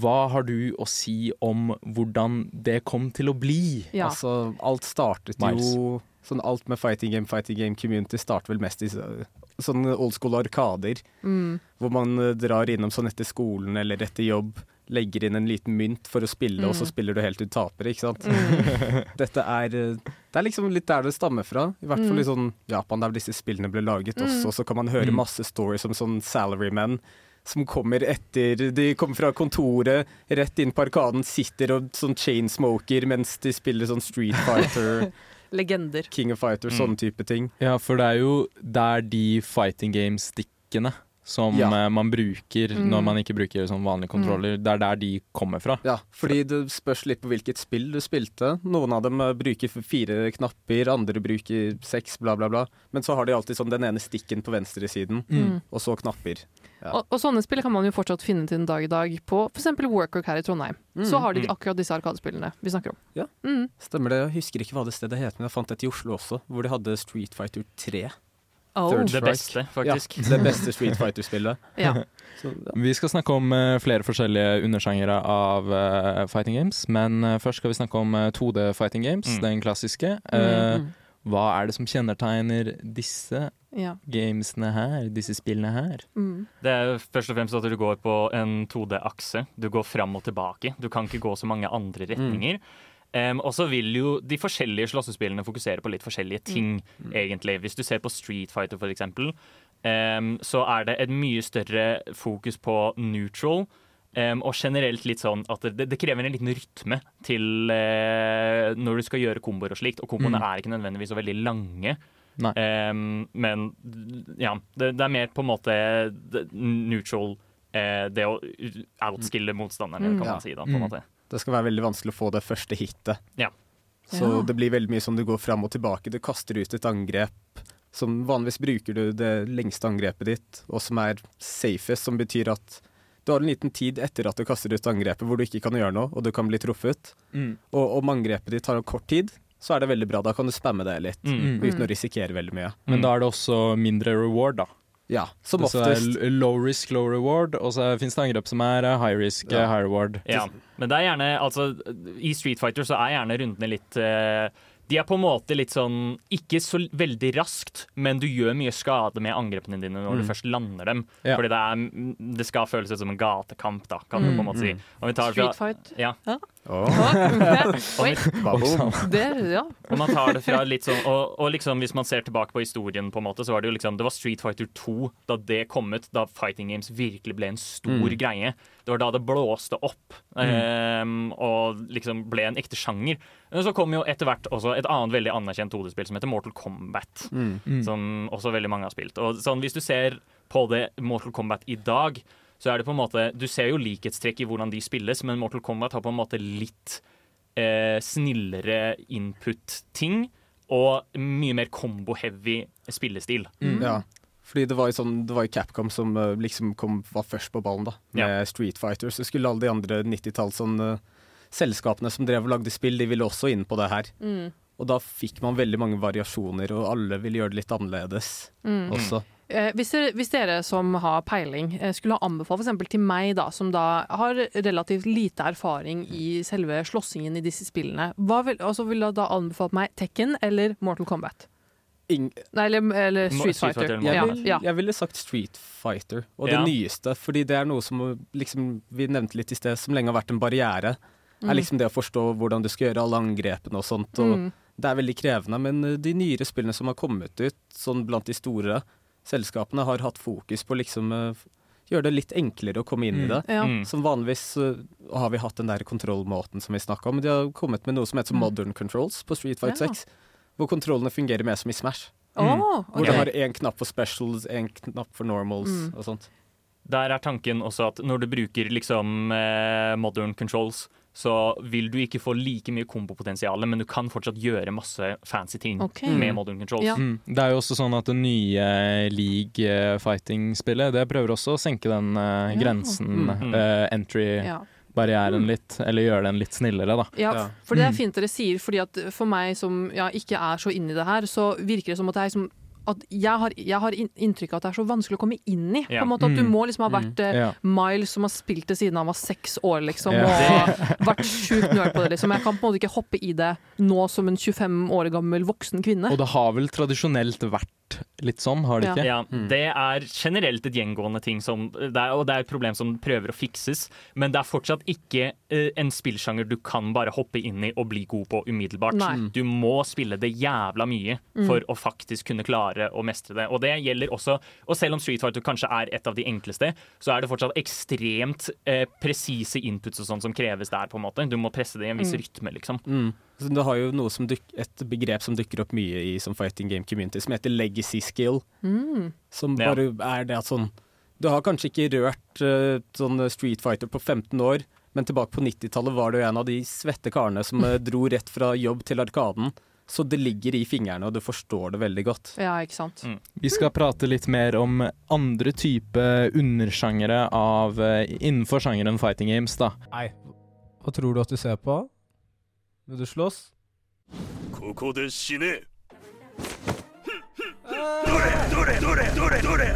Hva har du å si om hvordan det kom til å bli? Ja. Altså, alt startet Miles. jo Sånn alt med fighting game, fighting game community starter vel mest i så- sånne old school arkader. Mm. Hvor man eh, drar innom sånn etter skolen eller etter jobb, legger inn en liten mynt for å spille, og så Mm. spiller du helt til du taper, ikke sant. Mm. [laughs] Dette er eh, Det er liksom litt der det stammer fra. I hvert fall Mm. i sånn Japan, der disse spillene ble laget Mm. også. Så kan man høre Mm. masse stories om sånn salarymen som kommer etter De kommer fra kontoret, rett inn på Arkaden, sitter og sånn chainsmoker mens de spiller sånn Street [laughs] Fighter, Legender. King of Fighters, Mm. sånne type ting. Ja, for det er jo der de fighting game-stikkene som Ja. eh, man bruker Mm. når man ikke bruker sånn vanlige kontroller, det er der de kommer fra. Ja, fordi det spørs litt på hvilket spill du spilte. Noen av dem eh, bruker fire knapper, andre bruker seks, bla, bla, bla. Men så har de alltid sånn den ene stikken på venstresiden, Mm. og så knapper. Ja. Og, og sånne spill kan man jo fortsatt finne til en dag i dag på f.eks. Workwork her i Trondheim. Så har de Mm. akkurat disse arkadespillene vi snakker om. Ja. Mm. Stemmer det. Jeg husker ikke hva det stedet het, men jeg fant et i Oslo også, hvor de hadde Street Fighter 3. Oh. Det beste, faktisk. Ja, det beste Street Fighter-spillet. [laughs] Ja. [laughs] Ja. Vi skal snakke om eh, flere forskjellige undersjangere av uh, fighting games, men eh, først skal vi snakke om eh, 2D fighting games, Mm. den klassiske. Eh, Mm. Hva er det som kjennetegner disse ja. gamesene her, disse spillene her? Mm. Det er først og fremst at du går på en 2D-akse. Du går fram og tilbake. Du kan ikke gå så mange andre retninger. Em, og så vil jo de forskjellige slåssespillene fokusere på litt forskjellige ting, egentlig. Hvis du ser på Street Fighter, for eksempel, em, så er det et mye større fokus på neutral. Em, og generelt litt sånn at det, det krever en liten rytme til uh, når du skal gjøre komboer og slikt. Og komboene Mm. er ikke nødvendigvis så veldig lange. Nei. Em, men ja, det, det er mer på en måte neutral uh, Det å outskille motstanderen, Mm. kan Ja. man si. da, på en Mm. måte. Det skal være veldig vanskelig å få det første hitet. Ja. Så Ja. det blir veldig mye som du går fram og tilbake. Du kaster ut et angrep. Som vanligvis bruker du det lengste angrepet ditt, og som er safest, som betyr at du har en liten tid etter at du kaster ut angrepet hvor du ikke kan gjøre noe, og du kan bli truffet. Mm. Og om angrepet ditt tar en kort tid, så er det veldig bra. Da kan du spamme det litt, Mm. uten å risikere veldig mye. Men Mm. da er det også mindre reward, da. Ja, som Så det oftest. er low risk, low reward, og så finnes det angrep som er eh, high risk, Ja. eh, high reward. Ja, men det er gjerne altså, I Street Fighter så er gjerne rundene litt eh, De er på en måte litt sånn Ikke så veldig raskt, men du gjør mye skade med angrepene dine når du Mm. først lander dem. Ja. Fordi det, er, det skal føles ut som en gatekamp, da, kan du på en måte si. Om vi tar Street fight. Ja. ja, Åh, Oi, [laughs] det, ja. og man tar det fra litt sånn og, og liksom hvis man ser tilbake på historien, på en måte, så var det jo liksom Det var Street Fighter 2 da det kom ut, da Fighting Games virkelig ble en stor Mm. greie. Det var da det blåste opp um, og liksom ble en ekte sjanger. Men så kom jo etter hvert også et annet veldig anerkjent 2D-spill som heter Mortal Kombat. Mm. Mm. Som også veldig mange har spilt. Og sånn, Hvis du ser på det Mortal Kombat i dag, så er det på en måte Du ser jo likhetstrekk i hvordan de spilles, men Mortal Kombat har på en måte litt eh, snillere input-ting. Og mye mer combo-heavy spillestil. Mm. Ja. Fordi det var jo sånn, det var jo Capcom som eh, liksom kom, var først på ballen, da. Med Ja. Street Fighter. Så skulle alle de andre 90-talls sånn, uh, selskapene som drev og lagde spill, de ville også inn på det her. Mm. Og da fikk man veldig mange variasjoner, og alle ville gjøre det litt annerledes Mm. også. Eh, hvis, dere, hvis dere som har peiling eh, skulle ha anbefalt f.eks. til meg, da, som da har relativt lite erfaring i selve slåssingen i disse spillene, hva vil, altså, vil da anbefalt meg Tekken eller Mortal Kombat? Ing Nei, eller, eller Street Street Fighter. Fighter jeg, vil, ja. jeg ville sagt Street Fighter, og Ja. det nyeste. Fordi det er noe som liksom, vi nevnte litt i sted, som lenge har vært en barriere. Er liksom det å forstå hvordan du skal gjøre alle angrepene og sånt. Og Mm. Det er veldig krevende, men de nyere spillene som har kommet ut, sånn blant de store selskapene, har hatt fokus på liksom eh, gjøre det litt enklere å komme inn i Mm. det. Ja. Mm. Som vanligvis uh, har vi hatt den der kontrollmåten som vi snakka om, de har kommet med noe som heter Mm. modern controls på Street Fight Ja. 6. Hvor kontrollene fungerer mer som i Smash. Åh, Hvor du har én knapp for specials, én knapp for normals Mm. og sånt. Der er tanken også at når du bruker liksom eh, modern controls, så vil du ikke få like mye kombopotensial, men du kan fortsatt gjøre masse fancy ting okay. med modern controls. Ja. Mm. Det er jo også sånn at det nye league eh, fighting-spillet Det prøver også å senke den eh, Ja. grensen, Mm. uh, entry-barrieren Ja. litt, eller gjøre den litt snillere, da. Ja, Ja. for det er Mm. fint dere sier, fordi at for meg som ja, ikke er så inni det her, så virker det som at det er liksom at jeg har, jeg har inntrykk av at det er så vanskelig å komme inn i. Ja. På en måte At du Mm. må liksom ha vært mm. Ja. Miles som har spilt det siden han var seks år, liksom. Ja. Og [laughs] vært sjukt nerd på det, liksom. Jeg kan på en måte ikke hoppe i det nå som en 25 år gammel voksen kvinne. Og det har vel tradisjonelt vært litt sånn, har det Ja. ikke? Ja, Det er generelt et gjengående ting, som, det er, og det er et problem som prøver å fikses. Men det er fortsatt ikke uh, en spillsjanger du kan bare hoppe inn i og bli god på umiddelbart. Nei. Du må spille det jævla mye for å faktisk kunne klare å mestre det. Og det gjelder også, og selv om Street Fighter kanskje er et av de enkleste, så er det fortsatt ekstremt eh, presise inputs og sånn som kreves der, på en måte. Du må presse det i en viss rytme, liksom. Mm. Så det har jo noe som duk et begrep som dukker opp mye i som fighting game community, som heter legacy skill. Mm. Som Ja. bare er det at sånn Du har kanskje ikke rørt uh, sånn Street Fighter på 15 år, men tilbake på 90-tallet var du en av de svette karene som eh, [laughs] dro rett fra jobb til Arkaden. Så det ligger i fingrene, og du forstår det veldig godt. Ja, ikke sant? Mm. Vi skal prate litt mer om andre type undersjangere av eh, innenfor sjangeren fighting games, da. Nei, hva tror du at du ser på? Vil du slåss? Koko de shine! Ah! Dore, dore, dore, dore!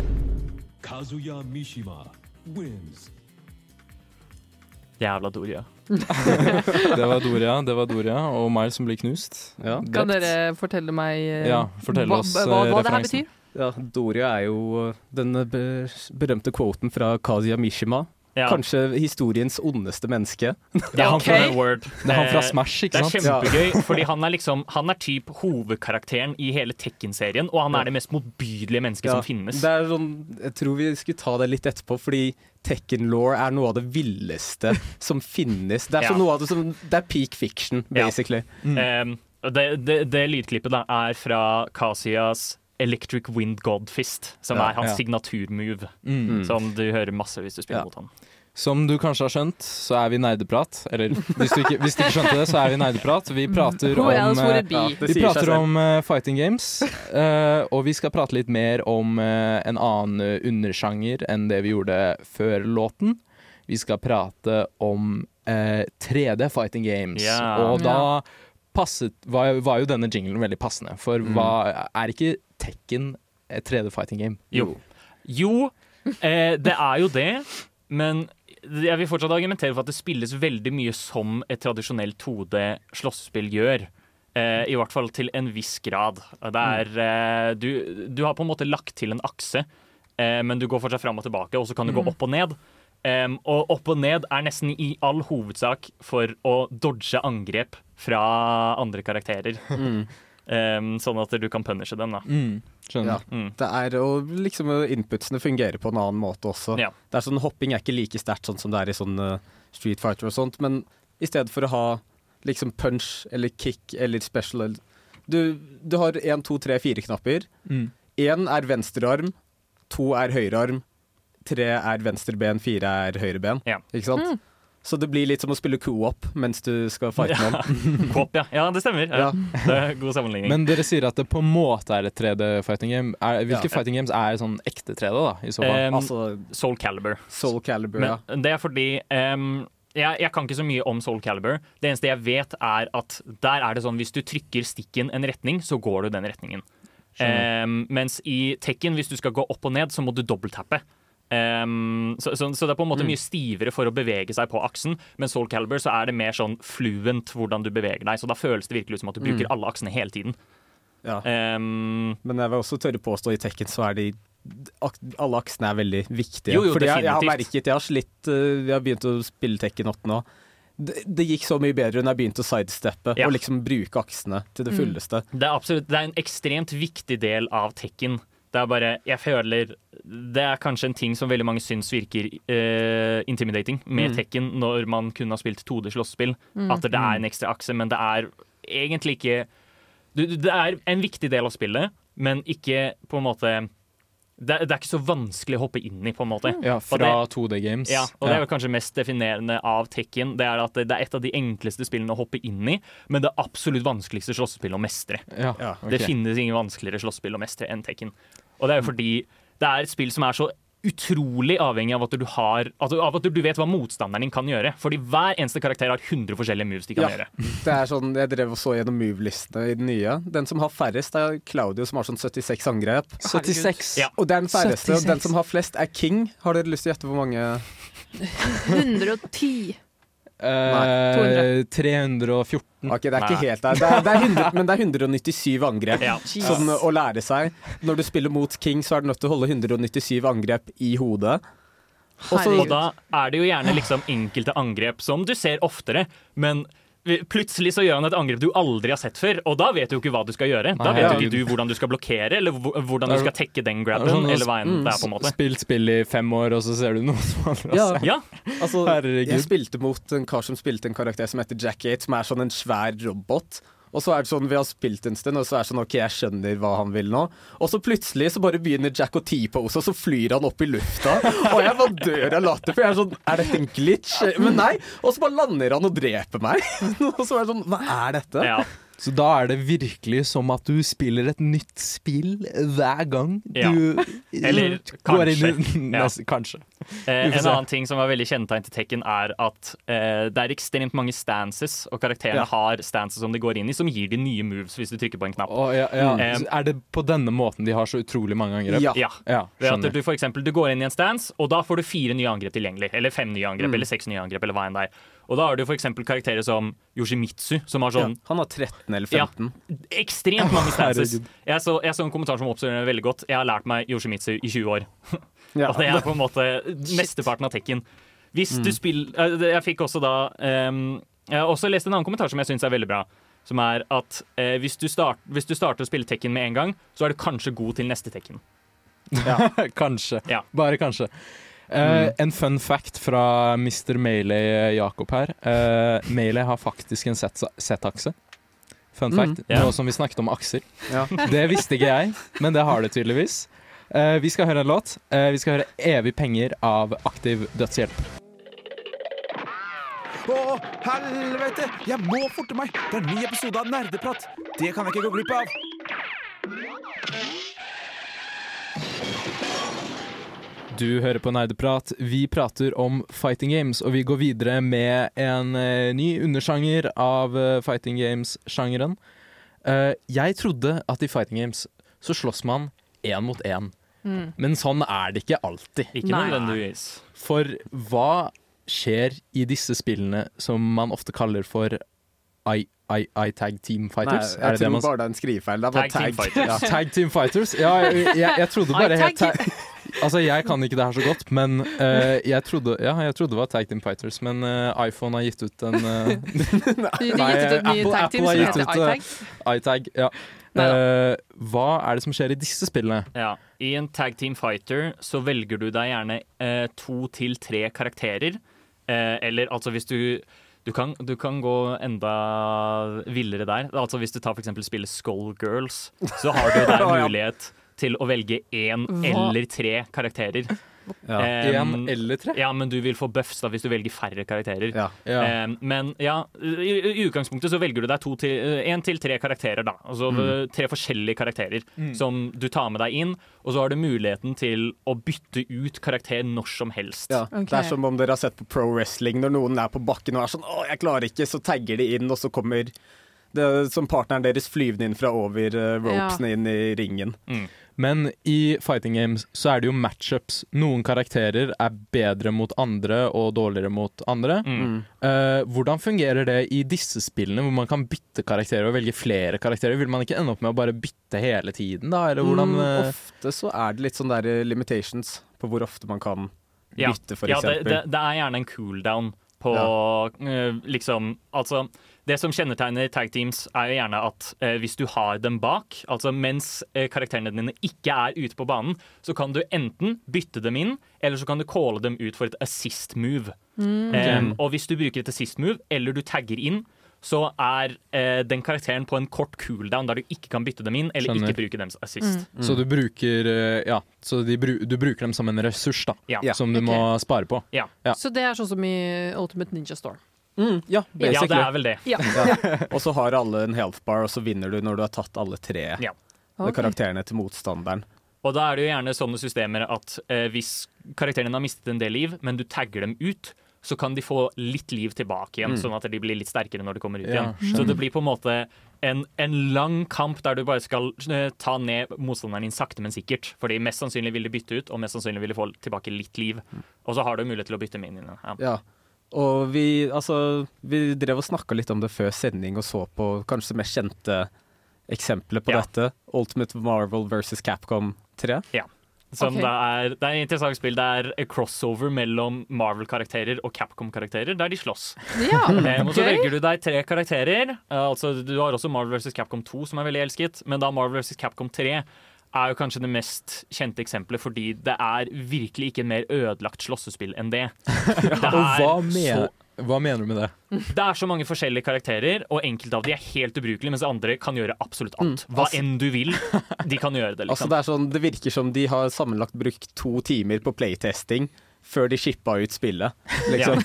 Kazuya Mishima wins Jævla Doria. Det var Doria, det var Doria og Miles som blir knust. Ja. Kan dere fortelle meg eh, Ja, fortell hva, oss, hva, eh, hva det her betyr? Ja, Doria er jo den berømte quoten fra Kazuya Mishima. Ja. Kanskje historiens ondeste menneske. Det er han fra. Word. Det er han fra Smash, Det er sant? kjempegøy, [laughs] fordi han er liksom Han er typ hovedkarakteren i hele Tekken-serien, og han er det mest motbydelige mennesket som finnes. Det er sånn, jeg tror vi skulle ta det litt etterpå, fordi Tekken-law er noe av det villeste [laughs] som finnes. Det er, Ja. sånn noe av det, som, det er peak fiction, Ja. basically. Um, det, det, det lydklippet da er fra Kasias Electric Wind God Fist, som Ja, er hans ja. signaturmove, Mm. som du hører masse hvis du spiller Ja. mot han. Som du kanskje har skjønt, så er vi nerdeprat. Eller hvis du ikke, hvis du ikke skjønte det, så er vi nerdeprat. Vi prater om eh? Ja, Vi prater om eh, fighting games, eh, og vi skal prate litt mer om en annen undersjanger enn det vi gjorde før låten. Vi skal prate om eh, 3D fighting games, og da passet, var, var jo denne jinglen veldig passende. For hva, er ikke Tekken et 3D fighting game? Jo. Jo, eh, det er jo det, men jeg vil fortsatt argumentere for at det spilles veldig mye som et tradisjonelt 2D-slåssespill gjør. Eh, I hvert fall til en viss grad. Det er, eh, du, du har på en måte lagt til en akse, eh, men du går fortsatt fram og tilbake, og så kan du gå opp og ned. Um, og opp og ned er nesten i all hovedsak for å dodge angrep fra andre karakterer. [laughs] Em, sånn at du kan punishe dem, da. Mm, skjønner. Ja. Mm. Det er, og liksom eh, inputsene fungerer på en annen måte også. Ja. Det er sånn Hopping er ikke like sterkt sånn som det er i sånn eh, Street Fighter og sånt, men i stedet for å ha liksom punch eller kick eller special eller- Du, du har én, to, tre, fire knapper. Mm. Er venstre arm, to er høyre arm, tre er venstre ben, fire er høyre ben. Ja. Ikke sant? Så det blir litt som å spille co-op mens du skal fighte noen. [laughs] Coop, ja. ja, det stemmer. Ja. Ja. Det er god sammenligning. Men dere sier at det på en måte er et 3D fighting game. Er, hvilke Ja. fighting games er sånn ekte 3D, da? I så fall? Um, Altså Soul Calibur. Soul Calibur, ja. Det er fordi um, jeg, jeg kan ikke så mye om Soul Calibur. Det eneste jeg vet, er at der er det sånn hvis du trykker stikken en retning, så går du den retningen. Um, mens i Tekken, hvis du skal gå opp og ned, så må du dobbelttappe. Em, så, så, så det er på en måte mye stivere for å bevege seg på aksen. Men Soul Calibur så er det mer sånn fluent hvordan du beveger deg. Så da føles det virkelig ut som at du bruker alle aksene hele tiden. ja. Um, Men jeg vil også tørre påstå i Tekken så er de alle aksene er veldig viktige. Jo, jo, Fordi jeg, jeg har merket, jeg har slitt uh, Jeg har begynt å spille Tekken 8 nå. Det, det gikk så mye bedre når jeg begynte å sidesteppe Ja. og liksom bruke aksene til det fulleste. Det er absolutt Det er en ekstremt viktig del av tekken. Det er bare Jeg føler Det er kanskje en ting som veldig mange syns virker uh, intimidating med tekken når man kun har spilt 2D-slåsspill. At det er en ekstra akse, men det er egentlig ikke du- du- Det er en viktig del av spillet, men ikke på en måte det, er- det er ikke så vanskelig å hoppe inn i, på en måte. Ja, fra 2D games. Ja, og det er vel kanskje mest definerende av Tekken. Det er at det er et av de enkleste spillene å hoppe inn i, men det absolutt vanskeligste slåssespillet å mestre. Ja, Ja, ok. Det finnes ingen vanskeligere slåsspill å mestre enn Tekken. Og det er jo fordi det er et spill som er så utrolig avhengig av at du har altså, Av at du vet hva motstanderen din kan gjøre. Fordi hver eneste karakter har 100 forskjellige moves de kan Ja. gjøre. [laughs] Det er sånn, Jeg drev og så gjennom move-listene i den nye. Den som har færrest, er Claudio, som har sånn 76 angrep. 76. Ja. Og det er den færreste. Og 76. den som har flest, er King. Har dere lyst til å gjette hvor mange [laughs] 110. Eh, 314. Ok, det er Nei. ikke helt der. Det er, det er 100, men det er 197 angrep. Ja. Sånn å lære seg. Når du spiller mot King, så er du nødt til å holde 197 angrep i hodet. Også, Og da er det jo gjerne liksom enkelte angrep som du ser oftere, men plutselig så gjør han et angrep du aldri har sett før, og da vet du jo ikke hva du skal gjøre. Da vet ja. jo ikke du hvordan du skal blokkere, eller hvordan du skal tekke den grabben, sånn eller hva enn det er, på en måte. Spilt spill i fem år, og så ser du noe som andre har Ja. sett. Ja, Altså, Herregud. jeg spilte mot en kar som spilte en karakter som heter Jack 8, som er sånn en svær robot. Og så er det sånn, Vi har spilt en stund, og så er det sånn OK, jeg skjønner hva han vil nå. Og så plutselig så bare begynner Jack å T-pose, og så flyr han opp i lufta. Og jeg bare dør av latter, for jeg er sånn Er dette en glitch? Men nei. Og så bare lander han og dreper meg. [laughs] Og så er det sånn Hva er dette? ja. Så da er det virkelig som at du spiller et nytt spill hver gang Ja. du Eller [laughs] går inn i kanskje. [laughs] Ja. Kanskje. Eh, en annen ting som var veldig kjennetegn til Tekken, er at eh, det er ekstremt mange stances, og karakterene Ja. har stances som de går inn i, som gir de nye moves hvis du trykker på en knapp. Oh, ja, ja. Mm. Så Er det på denne måten de har så utrolig mange angrep? Ja. Ja. Ja, Ved at du for eksempel, du går inn i en stance, og da får du fire nye angrep tilgjengelig. Eller fem nye angrep, eller seks nye angrep, eller hva enn det er. Og da har du eksempel karakterer som Yoshimitsu, som har Ja, sånn han har 13 eller 15. Ja. ekstremt mange [laughs] stances. Jeg så, jeg så en kommentar som oppsummerer det veldig godt. Jeg har lært meg Yoshimitsu i 20 år. [laughs] Ja. Og det er på en måte [laughs] mesteparten av tekken. Hvis du spiller eh, Jeg fikk også da um, Jeg har også lest en annen kommentar som jeg syns er veldig bra. Som er at eh, hvis, du start, hvis du starter å spille Tekken med en gang, så er du kanskje god til neste Tekken. kanskje. Ja. Bare kanskje. Eh, En fun fact fra Mr. Maley Jakob her. Uh, Maley har faktisk en Z-akse. Fun fact. Yeah. Nå som vi snakket om akser. Ja. [laughs] Det visste ikke jeg, men det har det tydeligvis. Uh, vi skal høre en låt. Uh, vi skal høre 'Evig penger' av Aktiv dødshjelp. Å, helvete! Jeg må forte meg! Det er en ny episode av Nerdeprat. Det kan jeg ikke gå glipp av. Du hører på Nerdeprat. Vi prater om fighting games, og vi går videre med en eh, ny undersjanger av eh, fighting games-sjangeren. Eh, jeg trodde at i fighting games så slåss man én mot én, Mm. men sånn er det ikke alltid. Ikke Nei. nødvendigvis. For hva skjer i disse spillene som man ofte kaller for I- I- I-tag team Nei, fighters? jeg er det det tror man bare det er en skrivefeil. Det bare Tag team tag. fighters. Ja. Tag Team Fighters? Ja, jeg, jeg, jeg trodde bare helt tag ta Altså, jeg kan ikke det her så godt, men uh, jeg, trodde, ja, jeg trodde det var Tag Team Fighters, men uh, iPhone har gitt ut en [laughs] uh, Nei, ny Apple- tag Apple har gitt ut, iTag. Ja. Eh, hva er det som skjer i disse spillene? Ja. I en tag team fighter så velger du deg gjerne eh, to til tre karakterer. Eh, eller altså hvis du du kan, du kan gå enda villere der. Altså Hvis du tar for spillet Skullgirls, så har du der [laughs] mulighet til å velge én eller tre karakterer. Ja. Um, en eller tre? ja, men du vil få buffs da hvis du velger færre karakterer. Ja. Ja. Um, men ja, i, i utgangspunktet så velger du deg to til, en til tre karakterer, da. Altså Mm. tre forskjellige karakterer som du tar med deg inn. Og så har du muligheten til å bytte ut karakter når som helst. Ja, Okay. Det er som om dere har sett på pro wrestling. Når noen er på bakken og er sånn 'Å, jeg klarer ikke', så tagger de inn, og så kommer det som partneren deres flyvende inn fra over eh, ropesene inn i ringen. Men i fighting games så er det jo matchups. Noen karakterer er bedre mot andre og dårligere mot andre. Mm. Uh, hvordan fungerer det i disse spillene, hvor man kan bytte karakterer og velge flere karakterer? Vil man ikke ende opp med å bare bytte hele tiden, da? Eller hvordan Mm, eh, ofte så er det litt sånn der limitations på hvor ofte man kan Ja. bytte, for ja, det, eksempel. det, det er gjerne en cooldown på eh, liksom Altså, det som kjennetegner tag teams, er jo gjerne at eh, hvis du har dem bak, altså mens eh, karakterene dine ikke er ute på banen, så kan du enten bytte dem inn, eller så kan du calle dem ut for et assist move. Eh, og hvis du bruker et assist move, eller du tagger inn, så er eh, den karakteren på en kort cooldown der du ikke kan bytte dem inn, eller Skjønner. ikke bruke dems assist. Så du bruker eh, Ja, så de bru du bruker dem som en ressurs, da. Ja. Som du okay. må spare på. Ja. Ja. Så det er sånn som i Ultimate Ninja Store. Mm, ja, ja, det er vel det. Ja. [laughs] Og så har alle en health bar, og så vinner du når du har tatt alle tre Ja. okay. Karakterene til motstanderen. Og da er det jo gjerne sånne systemer at eh, hvis karakteren din har mistet en del liv, men du tagger dem ut, så kan de få litt liv tilbake igjen, Mm. sånn at de blir litt sterkere når de kommer ut Ja, igjen. Så det blir på en måte en, en lang kamp der du bare skal eh, ta ned motstanderen din sakte, men sikkert. Fordi mest sannsynlig vil de bytte ut, og mest sannsynlig vil de få tilbake litt liv. Og så har du mulighet til å bytte miniene. Ja. Ja. Og vi, altså, vi drev og snakka litt om det før sending og så på kanskje det mest kjente eksempelet på Ja. dette. Ultimate Marvel versus Capcom 3. Som Okay. det, er, det er et interessant spill. Det er a crossover mellom Marvel-karakterer og Capcom-karakterer, der de slåss. Ja, okay. [laughs] og så velger du deg tre karakterer. Eh, altså, du har også Marvel vs. Capcom 2, som er veldig elsket, men da Marvel vs. Capcom 3 er jo kanskje det mest kjente eksempelet, fordi det er virkelig ikke en mer ødelagt slåssespill enn det. [laughs] Det Og hva, men, hva mener du med det? det er så mange forskjellige karakterer, og enkelte av de er helt ubrukelige, mens andre kan gjøre absolutt alt. Mm, Hva altså- enn du vil, de kan gjøre det. Altså, Liksom. det, er sånn, det virker som de har sammenlagt brukt to timer på playtesting før de shippa ut spillet. [laughs] Liksom.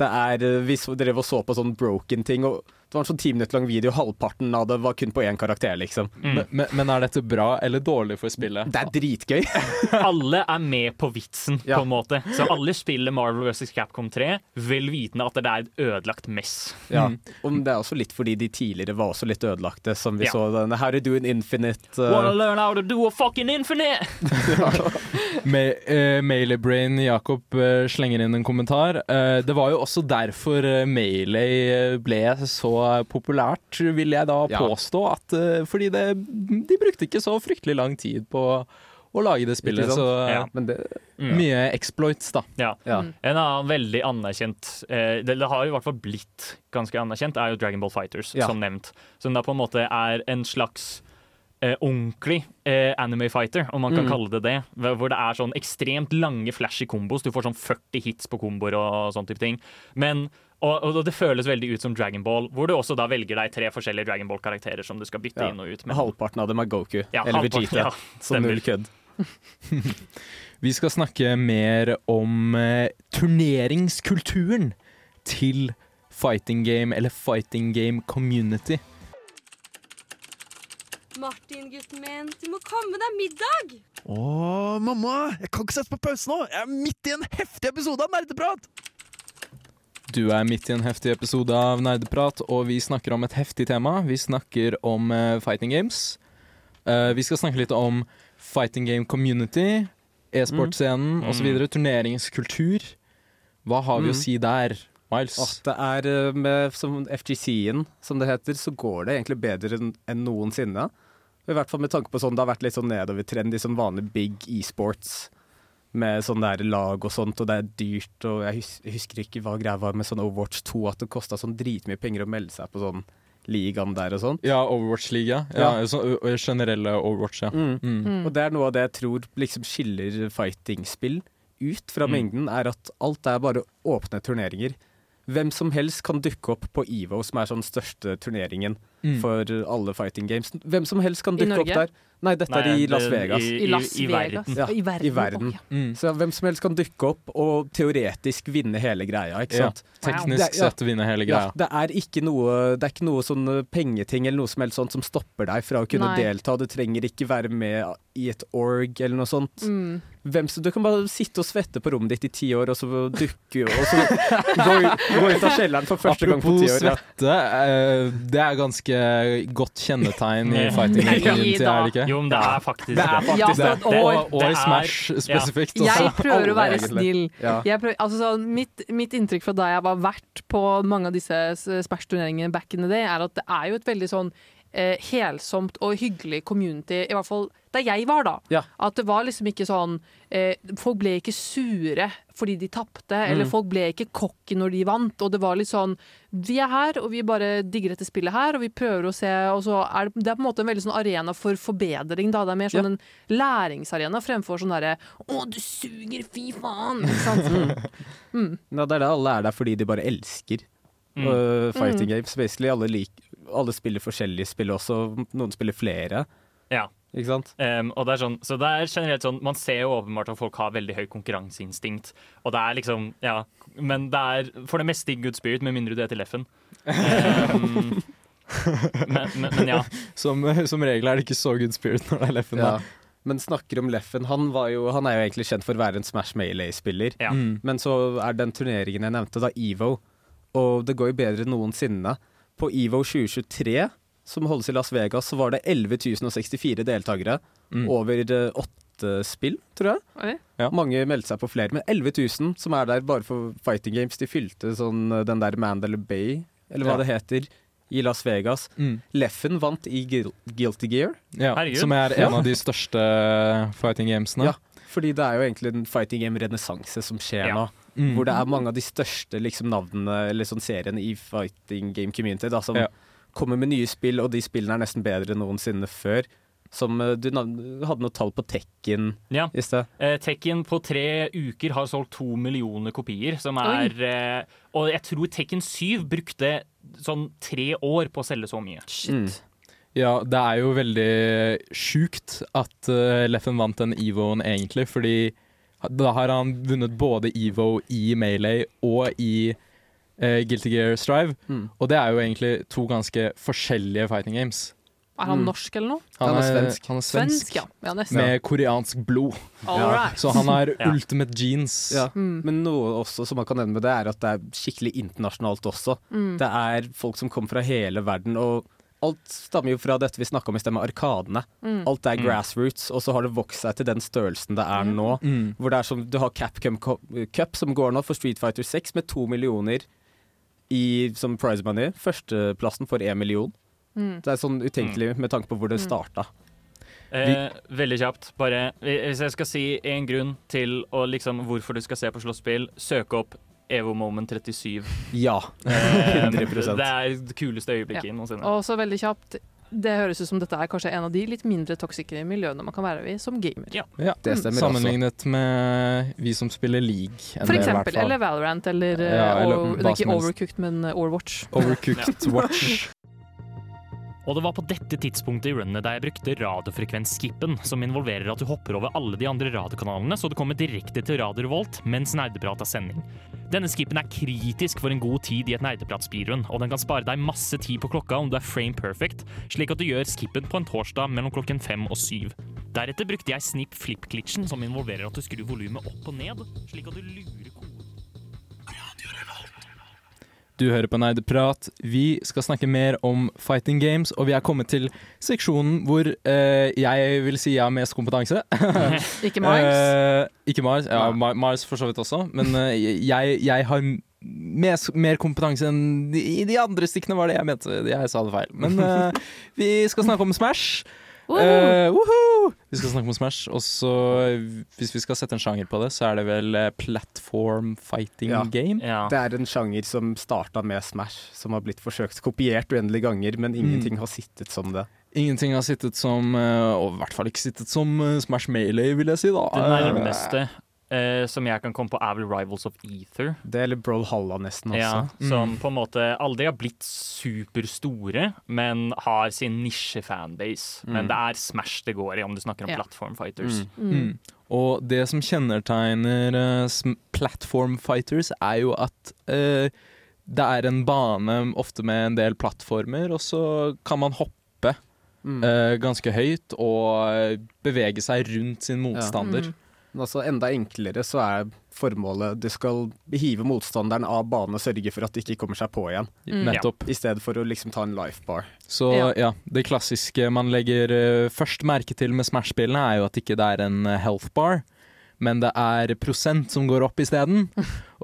Det er, eh, Vi drev og så på sånn broken ting, og det var en sånn ti minutter lang video, halvparten av det var kun på én karakter, liksom. Mm. Men, men, er dette bra eller dårlig for spillet? Det er dritgøy. [laughs] alle er med på vitsen, Ja. på en måte. Så alle spiller Marvel vs. Capcom 3, vel vitende at det er et ødelagt mess. Ja. Mm. Og det er også litt fordi de tidligere var også litt ødelagte, som vi Ja. så denne How to do an infinite Wanna uh, learn how to do a fucking infinite! [laughs] Me uh, Mailebrain Jakob uh, slenger inn en kommentar. Uh, det var jo også derfor uh, Melee ble så populært, vil jeg da Ja. påstå. At, eh, fordi det, de brukte ikke så fryktelig lang tid på å lage det spillet. Så Ja. Men det Mm. mye exploits, da. Ja. Ja. Mm. En annen veldig anerkjent eh, det, det har i hvert fall blitt ganske anerkjent, er jo Dragon Ball Fighters, Ja. som nevnt. Som da på en måte er en slags eh, ordentlig eh, anime fighter, om man kan Mm. kalle det det. Hvor hvor det er sånn ekstremt lange flashy kombos. Du får sånn 40 hits på komboer og sånn type ting. Men og, og det føles veldig ut som Dragon Ball, hvor du også da velger deg tre forskjellige Dragon Ball-karakterer som du skal bytte Ja. inn og ut med. Halvparten av dem er Goku. Ja, eller Vegeta. ja, som null kødd. [laughs] Vi skal snakke mer om eh, turneringskulturen til fighting game, eller fighting game community. Martin, gutten min, du må komme deg middag! Å, mamma! Jeg kan ikke sette på pause nå! Jeg er midt i en heftig episode av Nerdeprat! Du er midt i en heftig episode av Nerdeprat, og vi snakker om et heftig tema. Vi snakker om uh, fighting games. Uh, vi skal snakke litt om fighting game community, e-sportscenen Mm. osv. Turneringskultur. Hva har vi å Mm. si der, Miles? At det er eh, med FGC-en, som det heter, så går det egentlig bedre enn noensinne. I hvert fall med tanke på sånn, Det har vært litt sånn nedovertrend i sånn vanlig big e-sports. Med sånn der lag og sånt, og det er dyrt. og Jeg, hus husker ikke hva greia var med sånn Overwatch 2, at det kosta sånn dritmye penger å melde seg på sånn ligaen der og sånn. Ja, Overwatch-liga. Ja, Ja. så, generelle Overwatch, ja. Mm. Mm. Mm. Og det er noe av det jeg tror liksom skiller fighting-spill ut fra Mm. mengden, er at alt er bare åpne turneringer. Hvem som helst kan dukke opp på EVO, som er sånn største turneringen Mm. for alle fighting games. Hvem som helst kan dukke opp der. Nei, dette er i Las Vegas. I, I Las i, i Vegas. verden. Ja, I verden. i verden. Ja. Mm. Så hvem som helst kan dukke opp og teoretisk vinne hele greia, ikke Ja. Teknisk Det- sett vinne hele Ja, greia. det er ikke noe, det er ikke noe sånn pengeting eller noe som helst sånt som stopper deg fra å kunne Nei. delta. Du trenger ikke være med i et org eller noe sånt. Mm. Hvem som, du kan bare sitte og svette på rommet ditt i ti år, og så dukke og så gå, gå ut av kjelleren for første gang på ti år. Ja. svette, eh, det er ganske godt kjennetegn i [laughs] fighting Nei community, er det ikke? Jo, men det er faktisk Det er faktisk Ja, det. Og, og, i Smash spesifikt. jeg prøver å være snill. Jeg prøver, altså, så, mitt, mitt inntrykk fra da jeg var vert på mange av disse Smash-turneringene back in the day, er at det er jo et veldig sånn eh, helsomt og hyggelig community, i hvert fall der jeg var, da. Ja. At det var liksom ikke sånn eh, Folk ble ikke sure fordi de tapte, eller Mm. folk ble ikke cocky når de vant. Og det var litt sånn Vi er her, og vi bare digger dette spillet her, og vi prøver å se Og så er det, det er på en måte en veldig sånn arena for forbedring, da. Det er mer sånn en læringsarena fremfor sånn derre Å, du suger, fy faen! Ikke sant? [laughs] Ja, det er det alle er der fordi de bare elsker Mm. uh, fighting Mm. games. Basically, alle, lik, alle spiller forskjellige spill også. Noen spiller flere. Ja. Ikke sant? Um, og det er sånn, så det er generelt sånn Man ser jo åpenbart at folk har veldig høy konkurranseinstinkt. Og det er liksom Ja. Men det er for det meste i good spirit, med mindre du heter Leffen. Um, [laughs] men, men, men ja. Som, som regel er det ikke så good spirit når det er Leffen. Ja. da. men snakker om Leffen. Han, var jo, han er jo egentlig kjent for å være en Smash Melee-spiller. Ja. Mm. Men så er den turneringen jeg nevnte, da EVO, og det går jo bedre enn noensinne. På EVO 2023, som holdes i Las Vegas, så var det 11.064 deltakere Mm. over eh, åtte spill, tror jeg. Ja. Mange meldte seg på flere, men 11.000 som er der bare for fighting games. De fylte sånn eh, den der Mandela Bay, eller hva Ja. det heter, i Las Vegas. Mm. Leffen vant i Guil Guilty Gear. Ja, som er en av de største fighting gamesene. Ja. Fordi det er jo egentlig en fighting game-renessanse som skjer Ja. nå. Mm. Hvor det er mange av de største liksom, navnene eller sånn seriene i fighting game community da, som Ja. kommer med nye spill, og de spillene er nesten bedre enn noensinne før. Som eh, Du hadde noe tall på Tekken Ja. i sted. Eh, Tekken på tre uker har solgt to millioner kopier, som er eh, Og jeg tror Tekken 7 brukte sånn tre år på å selge så mye. Shit. Mm. Ja, det er jo veldig sjukt at uh, Leffen vant den Evoen egentlig, fordi da har han vunnet både Evo i Melee og i uh, Guilty Gear Strive. Mm. Og det er jo egentlig to ganske forskjellige fighting games. Er han Mm. norsk eller noe? Han er svensk. Han er svensk, Svensk, ja. ja. Med koreansk blod. Ja. Så han har [laughs] Ja. ultimate jeans. Ja. Mm. Men noe også som man kan nevne med det, er at det er skikkelig internasjonalt også. Mm. Det er folk som kommer fra hele verden, og alt stammer jo fra dette vi snakka om i sted med Arkadene. Mm. Alt er Mm. grassroots, og så har det vokst seg til den størrelsen det er nå. Mm. Hvor det er som, Du har Capcom Cup som går nå for Street Fighter 6 med to millioner i, som prize money. Førsteplassen får én million. Mm. Det er sånn utenkelig med tanke på hvor det Mm. starta. Eh, veldig kjapt, bare Hvis jeg skal si en grunn til å liksom, hvorfor du skal se på slåsspill, søk opp Evo Moment 37. Ja. Eh, 100%. Det er det kuleste øyeblikket Ja. noensinne. Og så veldig kjapt Det høres ut som dette er kanskje en av de litt mindre toksiske miljøene man kan være i som gamer. Ja. Ja. Det stemmer Sammenlignet med vi som spiller league. For eksempel. Eller Valorant, eller, eh, Ja, eller over, hva Ikke. Overcooked, men eh, Overwatch. Overcooked [laughs] Watch. Og det var på dette tidspunktet i runnet der jeg brukte radiofrekvensskippen, som involverer at du hopper over alle de andre radiokanalene, så du kommer direkte til Radio Revolt mens Nerdeprat har sending. Denne skippen er kritisk for en god tid i et nerdeprat-speedrun, og den kan spare deg masse tid på klokka om du er frame perfect, slik at du gjør skippen på en torsdag mellom klokken fem og syv. Deretter brukte jeg snip flip-glitchen, som involverer at du skrur volumet opp og ned, slik at du lurer Du hører på Nerdeprat. Vi skal snakke mer om fighting games, og vi er kommet til seksjonen hvor eh, jeg vil si jeg har mest kompetanse. [laughs] Ikke Mars. Eh, ikke Mars. Ja, Ma- Mars for så vidt også, men eh, jeg, jeg har mes, mer kompetanse enn de, i de andre stikkene, var det jeg mente. Jeg sa det feil. Men eh, [laughs] vi skal snakke om Smash. Woohoo! uh, -huh. Vi skal snakke om Smash, og så hvis vi skal sette en sjanger på det, så er det vel eh, platform fighting Ja. game. Ja. Det er en sjanger som starta med Smash, som har blitt forsøkt kopiert uendelige ganger, men ingenting har sittet som det. Ingenting har sittet som, eh, og i hvert fall ikke sittet som eh, Smash Melee, vil jeg si da. Det nærmeste eh, som jeg kan komme på, er vel Rivals of Ether. Det eller Brawlhalla nesten også. Ja, Mm. som på en måte aldri har blitt superstore, men har sin nisje-fanbase. Mm. Men det er Smash det går i, om du snakker om Ja. platform fighters. Mm. Mm. Og det som kjennetegner uh, platform fighters, er jo at uh, det er en bane ofte med en del plattformer, og så kan man hoppe Mm. eh, ganske høyt og bevege seg rundt sin motstander. Mm. Altså enda enklere så er formålet du skal hive motstanderen av banen og sørge for at de ikke kommer seg på igjen, Mm. Nettopp. i stedet for å liksom ta en life bar. Så ja. Ja. det klassiske man legger eh, først merke til med Smash-spillene, er jo at ikke det er en eh, health bar, men det er prosent som går opp isteden.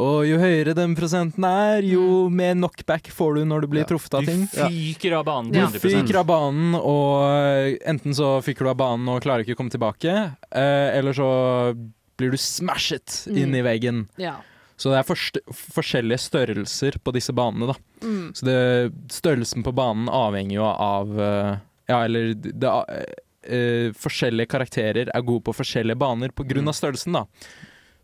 Og jo høyere den prosenten er, jo mer knockback får du når du blir Ja. truffet av ting. Du fyker av banen Ja. Du fyker av banen, og enten så fyker du av banen og klarer ikke å komme tilbake, eh, eller så blir du smashet Mm. inn i veggen. Ja. Så det er forskjellige størrelser på disse banene, da. Mm. Så det, størrelsen på banen avhenger jo av eh, Ja, eller det, eh, Forskjellige karakterer er gode på forskjellige baner på grunn av størrelsen, da.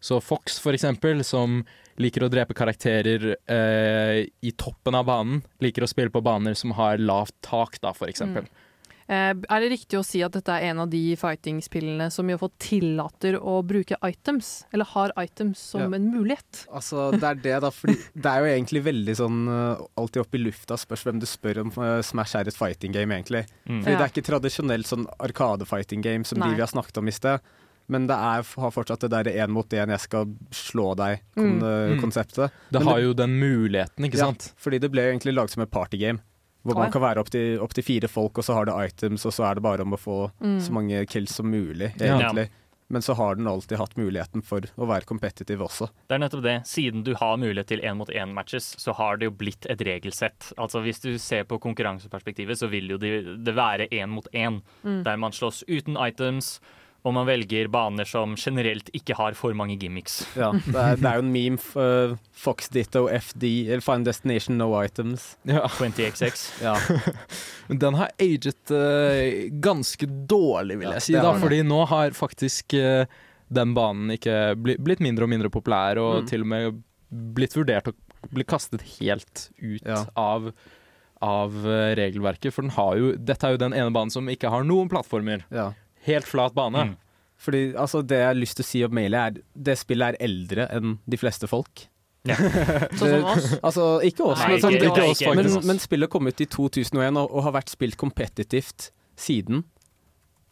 Så Fox, for eksempel, som liker å drepe karakterer uh, i toppen av banen, liker å spille på baner som har lavt tak, da, for eksempel. Eh, er det riktig å si at dette er en av de fighting-spillene som i hvert fall tillater å bruke items, eller har items som Ja. en mulighet? Altså, det er det, da. Fordi [laughs] det er jo egentlig veldig sånn uh, alltid opp i lufta. Spørs hvem du spør om uh, Smash er et fighting game, egentlig. Mm. Fordi Ja. det er ikke tradisjonelt sånn arkade-fighting game som Nei. de vi har snakket om i sted. Men det er, har fortsatt det derre én mot én, jeg skal slå Mm. deg-konseptet. Det har jo den muligheten, ikke sant? Fordi det ble jo egentlig laget som et partygame. Hvor man kan være opptil opp til fire folk, og så har det items, og så er det bare om å få Mm. så mange kills som mulig, Ja. egentlig. Men så har den alltid hatt muligheten for å være competitive også. Det er nettopp det. Siden du har mulighet til én mot én-matches, så har det jo blitt et regelsett. Altså Hvis du ser på konkurranseperspektivet, så vil jo det, det være én mot én, Mm. der man slåss uten items. Og man velger baner som generelt ikke har for mange gimmicks. Ja, det er, det er jo en meme. for uh, Fox Ditto, FD, eller Final Destination, no items. Ja. 20XX. [laughs] Ja, [laughs] Men den har aget uh, ganske dårlig, vil Ja, jeg si. det da. Fordi nå har faktisk uh, den banen ikke bli, blitt mindre og mindre populær, og Mm. til og med blitt vurdert å bli kastet helt ut Ja. av, av eh, regelverket. For den har jo, dette er jo den ene banen som ikke har noen plattformer. ja. Helt flat bane. Mm. Fordi altså, det jeg har lyst til å si om mailet, er det spillet er eldre enn de fleste folk. [laughs] Sånn som oss? Altså, ikke oss, Nei, men, sånn, ikke- ikke ikke oss, men, men spillet kom ut i 2001 og, og har vært spilt kompetitivt siden.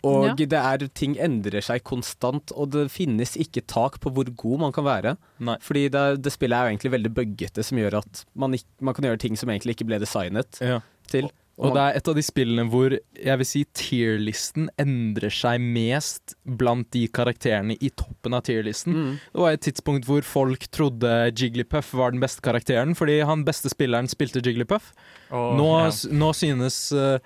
Og Ja. det er, ting endrer seg konstant, og det finnes ikke tak på hvor god man kan være. Nei. Fordi det, det spillet er jo egentlig veldig buggete, som gjør at man, man kan gjøre ting som egentlig ikke ble designet Ja. til. Og det er et av de spillene hvor jeg vil si tier-listen endrer seg mest blant de karakterene i toppen av tier-listen. Mm. Det var et tidspunkt hvor folk trodde Jigglypuff var den beste karakteren, fordi han beste spilleren spilte Jigglypuff. Oh, Nå, ja. nå synes uh,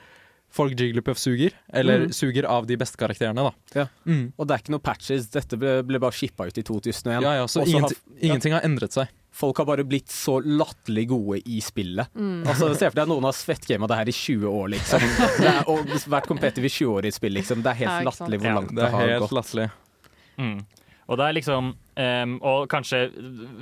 folk Jigglypuff suger, eller Mm. suger av de beste karakterene, da. Ja. Mm. Og det er ikke noe patches, dette ble, ble bare shippa ut i 2001. Ja, ja, så ingenting, har- ingenting har endret seg. Folk har bare blitt så latterlig gode i spillet. Mm. Altså, Se for deg noen har svettgama det her i 20 år, liksom. [laughs] Det er, og vært competitive i 20 år i et spill, liksom. Det er helt Ja, latterlig hvor Ja, langt Det det, er har helt gått. Mm. Og det er liksom ehm, Og kanskje,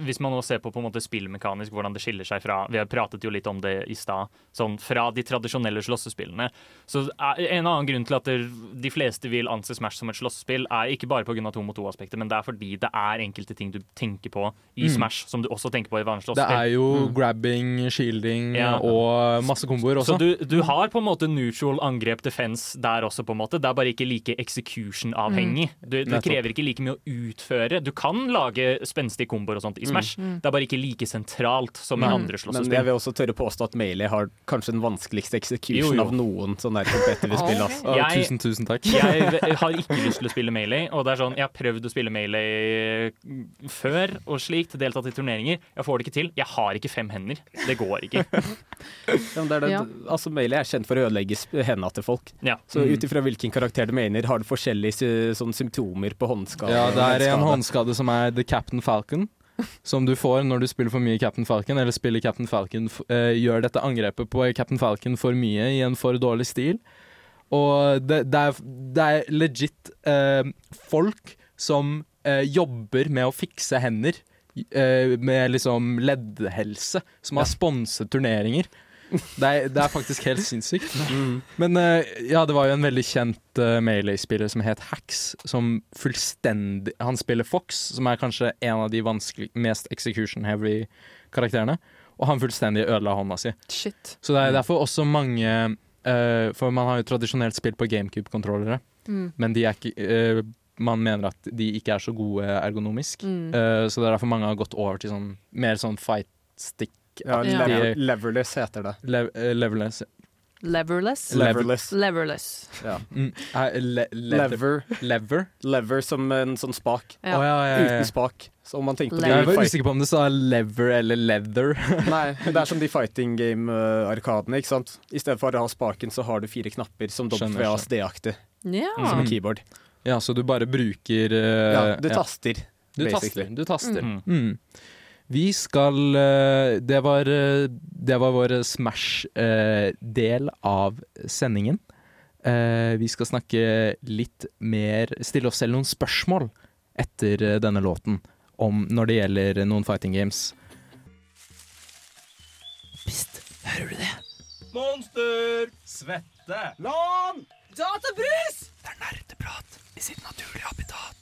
hvis man nå ser på på en måte spillmekanisk, hvordan det skiller seg fra Vi har pratet jo litt om det i stad. Sånn fra de tradisjonelle slåssespillene. Så en annen grunn til at det, de fleste vil anse Smash som et slåssespill, er ikke bare pga. to mot to-aspektet, men det er fordi det er enkelte ting du tenker på i Mm. Smash som du også tenker på i vanlig Det er jo Mm. grabbing, shielding Ja. og masse komboer også. Så du, du har på en måte neutral angrep defense der også, på en måte. Det er bare ikke like execution-avhengig. Du, det krever ikke like mye å utføre. Du kan lage spenstige komboer og sånt i Smash. Mm. Det er bare ikke like sentralt som i Mm. andre Men jeg vil også tørre påstå at Melee har kanskje den vanskeligste execution Jo, jo. av noen sånne der competitive [laughs] spill. Altså. Jeg- tusen, tusen takk. Jeg [laughs] har ikke lyst til å spille Melee. Og det er sånn, Jeg har prøvd å spille Melee før og slikt, deltatt i turneringer. Jeg får det ikke til. Jeg har ikke fem hender. Det går ikke. [laughs] Ja, men det er det, Ja. altså, Melee er kjent for å ødelegge hendene til folk. Ja. Så Mm. ut ifra hvilken karakter du mener, har du forskjellige sånn, symptomer på håndskade. Ja, det er en håndskade som er The Captain Falcon. Som du får når du spiller for mye Captain Falcon, eller spiller Captain Falcon eh, gjør dette angrepet på Captain Falcon for mye i en for dårlig stil. Og det, det, er, det er legit uh, folk som uh, jobber med å fikse hender. med liksom leddhelse, som har sponset turneringer. Det er, det er faktisk helt sinnssykt. Mm. Men eh, ja, det var jo en veldig kjent uh, Melee-spiller som het Hax, som fullstendig Han spiller Fox, som er kanskje en av de vanskelig, mest execution-heavy karakterene. Og han fullstendig ødela hånda si. Shit. Så det er derfor også mange uh, For man har jo tradisjonelt spilt på GameCube-kontrollere, Mm. men de er ikke uh, man mener at de ikke er så gode ergonomisk. Mm. Uh, så det er derfor mange har gått over til sånn mer sånn fight stick. Ja, Ja. lever, leverless heter det. Lev leverless. leveless. Leverless? Leverless. Leverless. Ja. Mm. Eh, le Lever. Lever? Lever som en sånn spak. Ja. Oh, ja, ja, ja. Uten spak. Så om man tenker Lever. Jeg var usikker på om det sa lever eller leather. [laughs] Nei, det er som de fighting game-arkadene. ikke sant? I stedet for å ha spaken, så har du fire knapper som WASD-aktig. Ja. Som en keyboard. Ja, så du bare bruker uh, Ja, du ja. taster. Du basically. taster. Du taster. Mm. Mm. Vi skal eh, Det var, eh, det var vår Smash-del av sendingen. Eh, vi skal snakke litt mer Stille oss selv noen spørsmål etter eh, denne låten om når det gjelder noen fighting games. Pst, hører du det? Monster! Svette! Lan! Databrus! Det er nerdeprat i sitt naturlige habitat.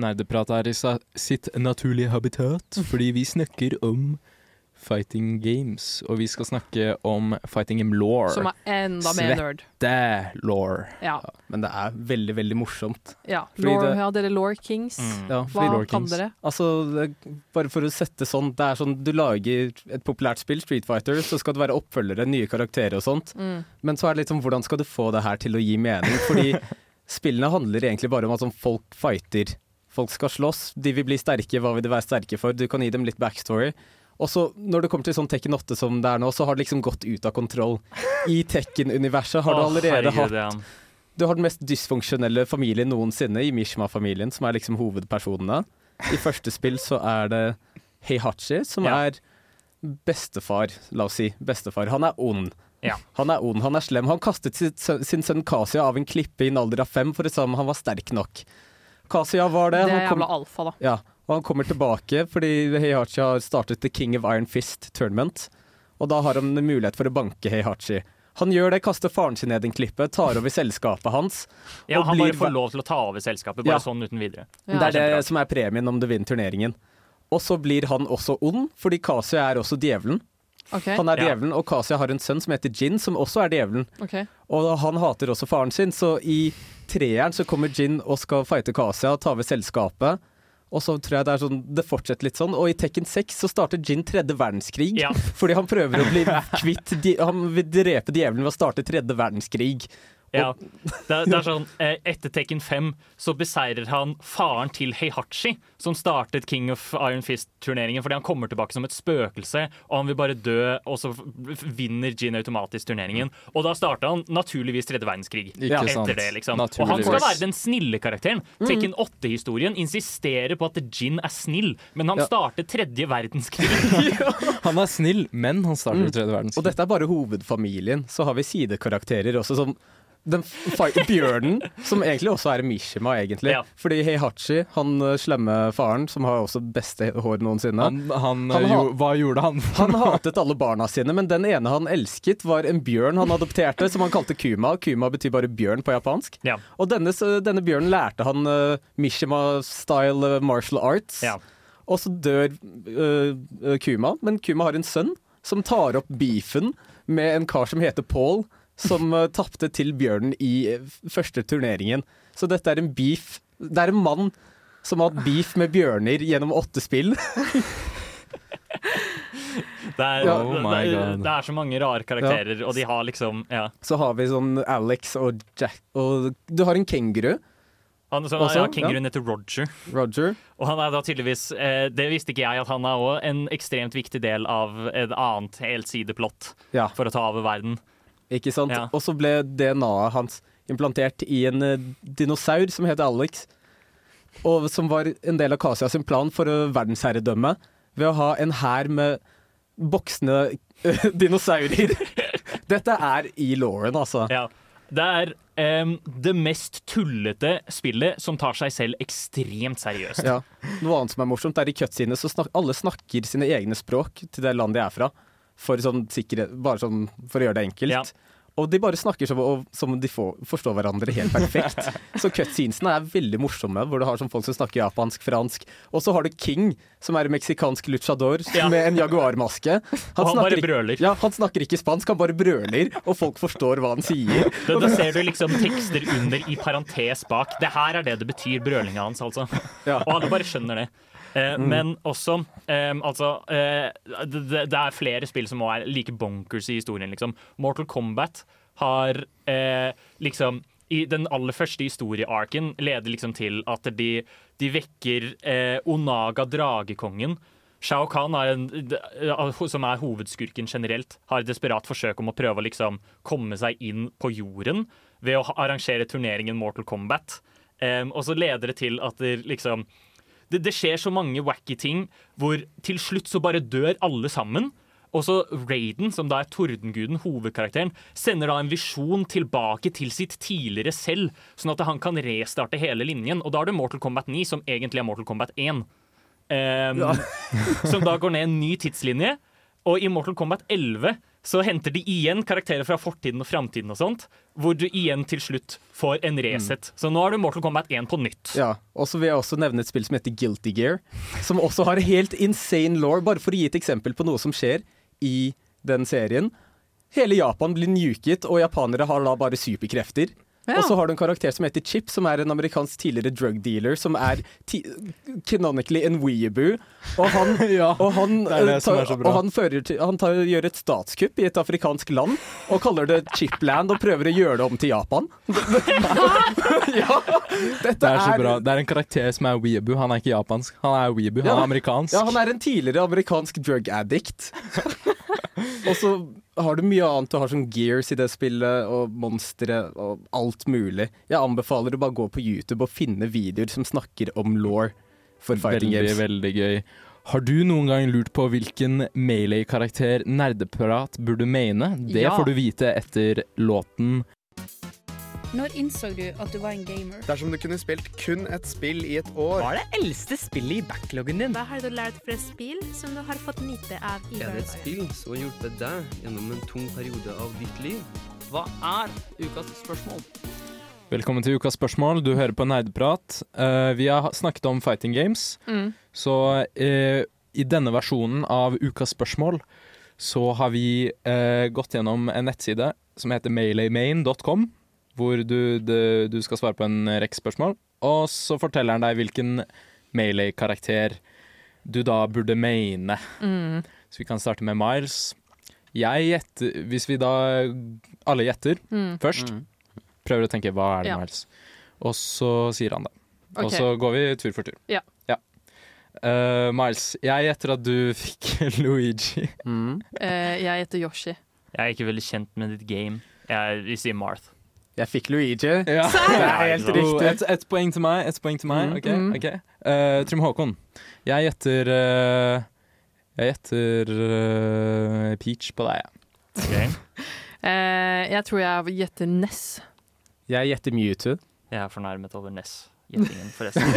Nerdeprat er i sitt naturlige habitat, [laughs] fordi vi snakker om fighting games. Og vi skal snakke om fighting game law. Som er enda mer nerd. Svette law. Ja. Men det er veldig, veldig morsomt. ja. Lore, det- ja dere law kings. Mm. Ja, Hva fordi- kan dere? Altså, det, bare for å sette sånn Det er sånn, du lager et populært spill, Street Fighter, så skal det være oppfølgere, nye karakterer og sånt. Mm. Men så er det litt sånn, hvordan skal du få det her til å gi mening? Fordi [laughs] spillene handler egentlig bare om at sånn, folk fighter. Folk skal slåss, de vil bli sterke, hva vil de være sterke for? Du kan gi dem litt backstory. Og så når det kommer til sånn Tekken 8 som det er nå, så har det liksom gått ut av kontroll. I Tekken-universet har du allerede herregud, hatt. Du har den mest dysfunksjonelle familien noensinne i Mishma-familien, som er liksom hovedpersonene. I første spill så er det Heihachi, som Ja. er bestefar, la oss si. Bestefar. Han er ond. Ja. Han er ond, han er slem. Han kastet sin sønn Kasia av en klippe i en alder av fem for å se om han var sterk nok. Kasia var det. Det er jævla alfa, da. ja, og han kommer tilbake fordi Heihachi har startet The King of Iron Fist Tournament. Og da har han mulighet for å banke Heihachi. Han gjør det, kaster faren sin ned i en klippe, tar over selskapet hans. ja, og han blir bare får lov til å ta over selskapet, bare Ja. sånn uten videre. Ja. det er det som er premien om du vinner turneringen. Og så blir han også ond, fordi Kasia er også djevelen. OK. Han er Ja. djevelen, og Kasia har en sønn som heter Jin, som også er djevelen. Okay. Og han hater også faren sin, så i treeren så kommer Jin og skal fighte Kasia og ta over selskapet. Og så tror jeg det er sånn, det fortsetter litt sånn. Og i Tekken 6 så starter Jin tredje verdenskrig. Ja. [laughs] Fordi han prøver å bli kvitt de, Han vil drepe djevelen ved å starte tredje verdenskrig. Ja. Det, er- det er sånn, eh, Etter Tekken 5 så beseirer han faren til Heihachi, som startet King of Iron Fist-turneringen, fordi han kommer tilbake som et spøkelse, og han vil bare dø, og så vinner Jin automatisk turneringen. Og da starter han naturligvis tredje verdenskrig. Ikke sant. Etter det, liksom. Og han skal være den snille karakteren. Tekken 8-historien insisterer på at Jin er snill, men han Ja. starter tredje verdenskrig. [laughs] Han er snill, men han starter i verdenskrig Og dette er bare hovedfamilien. Så har vi sidekarakterer også som Bjørnen, som egentlig også er Mishima, egentlig. Ja. Fordi Heihachi, han eh, slemme faren, som har også beste hår noensinne Han, han, Han eh, jo, hva gjorde han? [laughs] Han hatet alle barna sine, men den ene han elsket, var en bjørn han adopterte, som han kalte Kuma. Kuma betyr bare bjørn på japansk. Ja. Og denne, denne bjørnen lærte han uh, Mishima-style martial arts. Ja. Og så dør uh, Kuma, men Kuma har en sønn som tar opp beefen med en kar som heter Paul, som uh, tapte til bjørnen i eh, første turneringen. Så dette er en beef Det er en mann som har hatt beef med bjørner gjennom åtte spill. [laughs] Det er, Ja. Oh my det, God. det er så mange rare karakterer, og de har liksom ja. Så har vi sånn Alex og Jack Og du har en kenguru, Han, så, Også, ja, Kenguruen heter Roger. Roger. Og han er da tydeligvis eh, Det visste ikke jeg, at han er òg en ekstremt viktig del av et annet helsideplott Ja, for å ta over verden. Ikke sant? Ja. Og så ble DNA-et hans implantert i en eh, dinosaur som heter Alex. Og som var en del av Kasia sin plan for verdensherredømme ved å ha en hær med boksende eh, [laughs] dinosaurer. [laughs] Dette er i Lauren, altså. Ja. Det er um, det mest tullete spillet som tar seg selv ekstremt seriøst. Ja. Noe annet som er morsomt, er i cutscenes så snak alle snakker sine egne språk til det landet de er fra. For sånn sikkerhet, bare sånn for å gjøre det enkelt. Ja. Og de bare snakker som, som om de får, forstår hverandre helt perfekt. [laughs] så cutscenesene er veldig morsomme, hvor du har sånn folk som snakker japansk, fransk. Og så har du King, som er en meksikansk luchador Ja. med en jaguarmaske. [laughs] Og han bare ikke- brøler. Ja, han snakker ikke spansk, han bare brøler, og folk forstår hva han sier. [laughs] Da, da ser du liksom tekster under i parentes bak. Det her er det det betyr, brølinga hans, altså. Ja. Og alle bare skjønner det. Eh, Men også Altså, eh, det, det er flere spill som også er like bonkers i historien, liksom. Mortal Kombat har eh, liksom i den aller første historiearken leder liksom til at de, de vekker eh, Onaga, dragekongen. Shao Kahn, er en, som er hovedskurken generelt, har et desperat forsøk om å prøve å liksom komme seg inn på jorden ved å arrangere turneringen Mortal Kombat. Eh, og så leder det til at det liksom det, det skjer så mange wacky ting hvor til slutt så bare dør alle sammen. Og så Raiden, som da er tordenguden, hovedkarakteren, sender da en visjon tilbake til sitt tidligere selv, sånn at han kan restarte hele linjen. Og da er det Mortal Kombat 9, som egentlig er Mortal Kombat 1. Em, [laughs] som da går ned en ny tidslinje. Og i Mortal Kombat 11 så henter de igjen karakterer fra fortiden og framtiden og sånt, hvor du igjen til slutt får en reset. Så nå har du Mortal Kombat 1 på nytt. Ja, og så vil jeg også nevne et spill som heter Guilty Gear, som også har helt insane law, bare for å gi et eksempel på noe som skjer i den serien. Hele Japan blir nuket, og japanere har da bare superkrefter. Ja. Og så har du en karakter som heter Chip, som er en amerikansk tidligere drug dealer, som er canonically en weeaboo. Og han, [laughs] og han, det det eh, tar-. Og han, til, han tar, gjør et statskupp i et afrikansk land og kaller det Chipland og prøver å gjøre det om til Japan. [laughs] [laughs] ja, Det er så bra. Det er en karakter som er weeaboo. Han er ikke japansk, han er weeaboo. Han Ja. er amerikansk. Ja, han er en tidligere amerikansk drug addict. [laughs] og så har du mye annet. Du har sånn gears i det spillet, og monstre og alt mulig. Jeg anbefaler å bare gå på YouTube og finne videoer som snakker om law for fighting Veldig, games. veldig gøy. Har du noen gang lurt på hvilken Melee-karakter nerdeprat burde mene? Det Ja. får du vite etter låten Når innså du at du var en gamer? Dersom du kunne spilt kun et spill i et år Hva er det eldste spillet i backloggen din? Hva har du lært fra spill som du har fått nyte av i Er det et spill som har hjulpet deg gjennom en tung periode av ditt liv? Hva er ukas spørsmål? Velkommen til ukas spørsmål. Du hører på Nerdprat. Uh, vi har snakket om fighting games, Mm. så uh, i denne versjonen av ukas spørsmål så har vi uh, gått gjennom en nettside som heter mailaymain.com, hvor du, du, du skal svare på en rekke spørsmål, og så forteller han deg hvilken Melee-karakter du da burde mene. Mm. Så vi kan starte med Miles. Jeg gjetter Hvis vi da alle gjetter Mm. først, prøver å tenke hva er det Ja. Miles, og så sier han det. Og så går vi tur for tur. Ja. Eh, Miles, jeg gjetter at du [laughs] fikk Luigi. Eh, jeg gjetter Yoshi. Jeg er ikke veldig kjent med ditt game. Jeg vi sier Marth. Jeg fikk Luigi. Ja. Det er helt Oh, riktig. Et, et poeng til meg. Et poeng til meg. Mm. OK. Mm. ok Uh, Trym Håkon, jeg gjetter uh, Jeg gjetter uh, Peach på deg, jeg. [laughs] Eh, jeg tror jeg gjetter Ness. Jeg gjetter Mewtwo. Jeg er fornærmet over Ness-gjettingen, forresten. [laughs]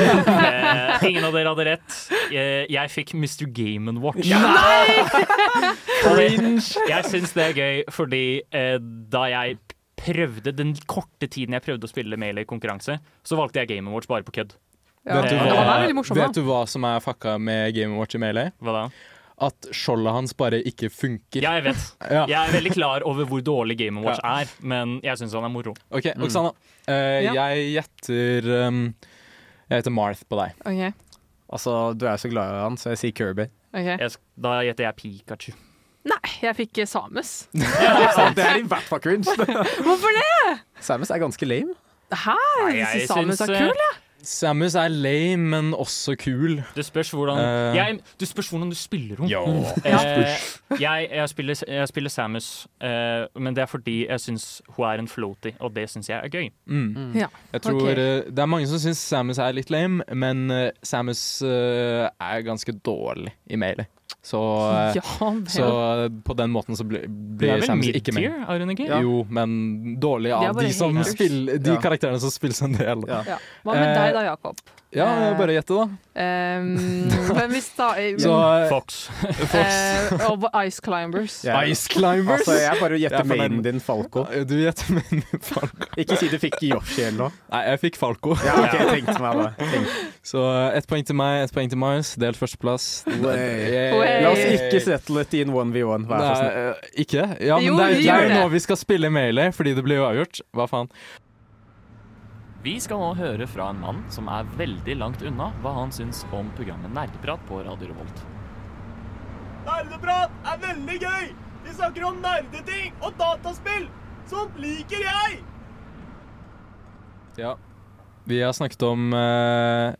eh, ingen av dere hadde rett. Eh, jeg fikk Mr. Game Watch. Cringe! [laughs] Jeg syns det er gøy fordi eh, da jeg prøvde den korte tiden jeg prøvde å spille Melee-konkurranse, så valgte jeg Game Watch bare på kødd. Vet du, hva, hva, vet du hva som er fucka med Game Watch i Melee? Hva da? At skjoldet hans bare ikke funker. Ja, jeg vet. [laughs] Ja. Jeg er veldig klar over hvor dårlig Game Watch Ja. er, men jeg syns han er moro. OK, Oksana. Uh, Ja. Jeg gjetter um, Jeg heter Marth på deg. Okay. Altså, du er så glad i han, så jeg sier Kirby. Okay. Jeg, da gjetter jeg Pikachu. Nei, jeg fikk Samus. [laughs] Samus. det er i hvert fall cringe. [laughs] Hvorfor det? Samus er ganske lame. Hæ? Jeg syns Samus er eh, kul, jeg. Samus er lame, men også kul. Det spørs hvordan uh, jeg, Det spørs hvordan du spiller henne. Ja. Eh, jeg, jeg, spiller, jeg spiller Samus, uh, men det er fordi jeg syns hun er en floaty, og det syns jeg er gøy. Mm. Ja, Jeg tror okay. eh, Det er mange som syns Samus er litt lame, men eh, Samus eh, er ganske dårlig i Melee. Så, [laughs] eh, Ja så på den måten så blir, er Samus ikke mid-tier, med. er hun ikke? Jo, men dårlig De av de, som spiller, de Ja. karakterene som spiller en del. Ja. Ja. Hva med Eh, deg da, Jakob? Ja, bare bare gjette, da. Um, [laughs] men hvis da Så eh, [laughs] Fox. eh, Og Ice Climbers. Yeah. Ice Climbers. Altså, jeg bare gjetter er mainen din, Falco. Du gjetter din, Falco. [laughs] Ikke si du fikk Yoshi eller noe. Nei, jeg fikk Falco. Ja, ok, jeg tenkte meg det. Tenk. Så eh, ett poeng til meg, ett poeng til Miles. Delt førsteplass. La oss ikke settle it i en 1v1, vær så snill. eh, ikke? Ja, men Jo, det er, det er jo nå vi skal spille Melee, fordi det blir uavgjort. Hva faen? Vi skal nå høre fra en mann som er veldig langt unna hva han syns om programmet Nerdeprat på Radio Revolt. Nerdeprat er veldig gøy! Vi snakker om nerdeting og dataspill! Sånt liker jeg! Ja. Vi har snakket om uh,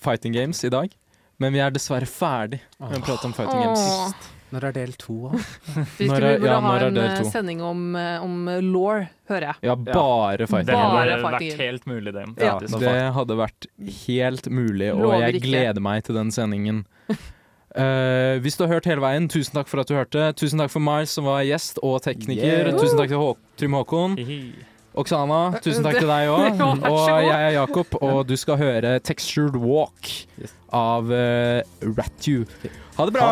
fighting games i dag, men vi er dessverre ferdig med å prate om fighting games. Når er del to, da? [laughs] Vi Når er- burde ja, ha en eh, sending om, eh, om law, hører jeg. Ja, bare fighting Det hadde vært helt mulig, det. Ja. Det hadde vært helt mulig, og Lover jeg ikke. gleder meg til den sendingen. Uh, [laughs] hvis du har hørt hele veien, tusen takk for at du hørte. Tusen takk for Miles, som var gjest og tekniker. Yeah. Tusen takk til Hå Trym Håkon. Oksana, tusen takk til deg [laughs] òg. Ja, Og jeg er Jakob, og du skal høre 'Textured Walk' av uh, Ratu. Ha det bra!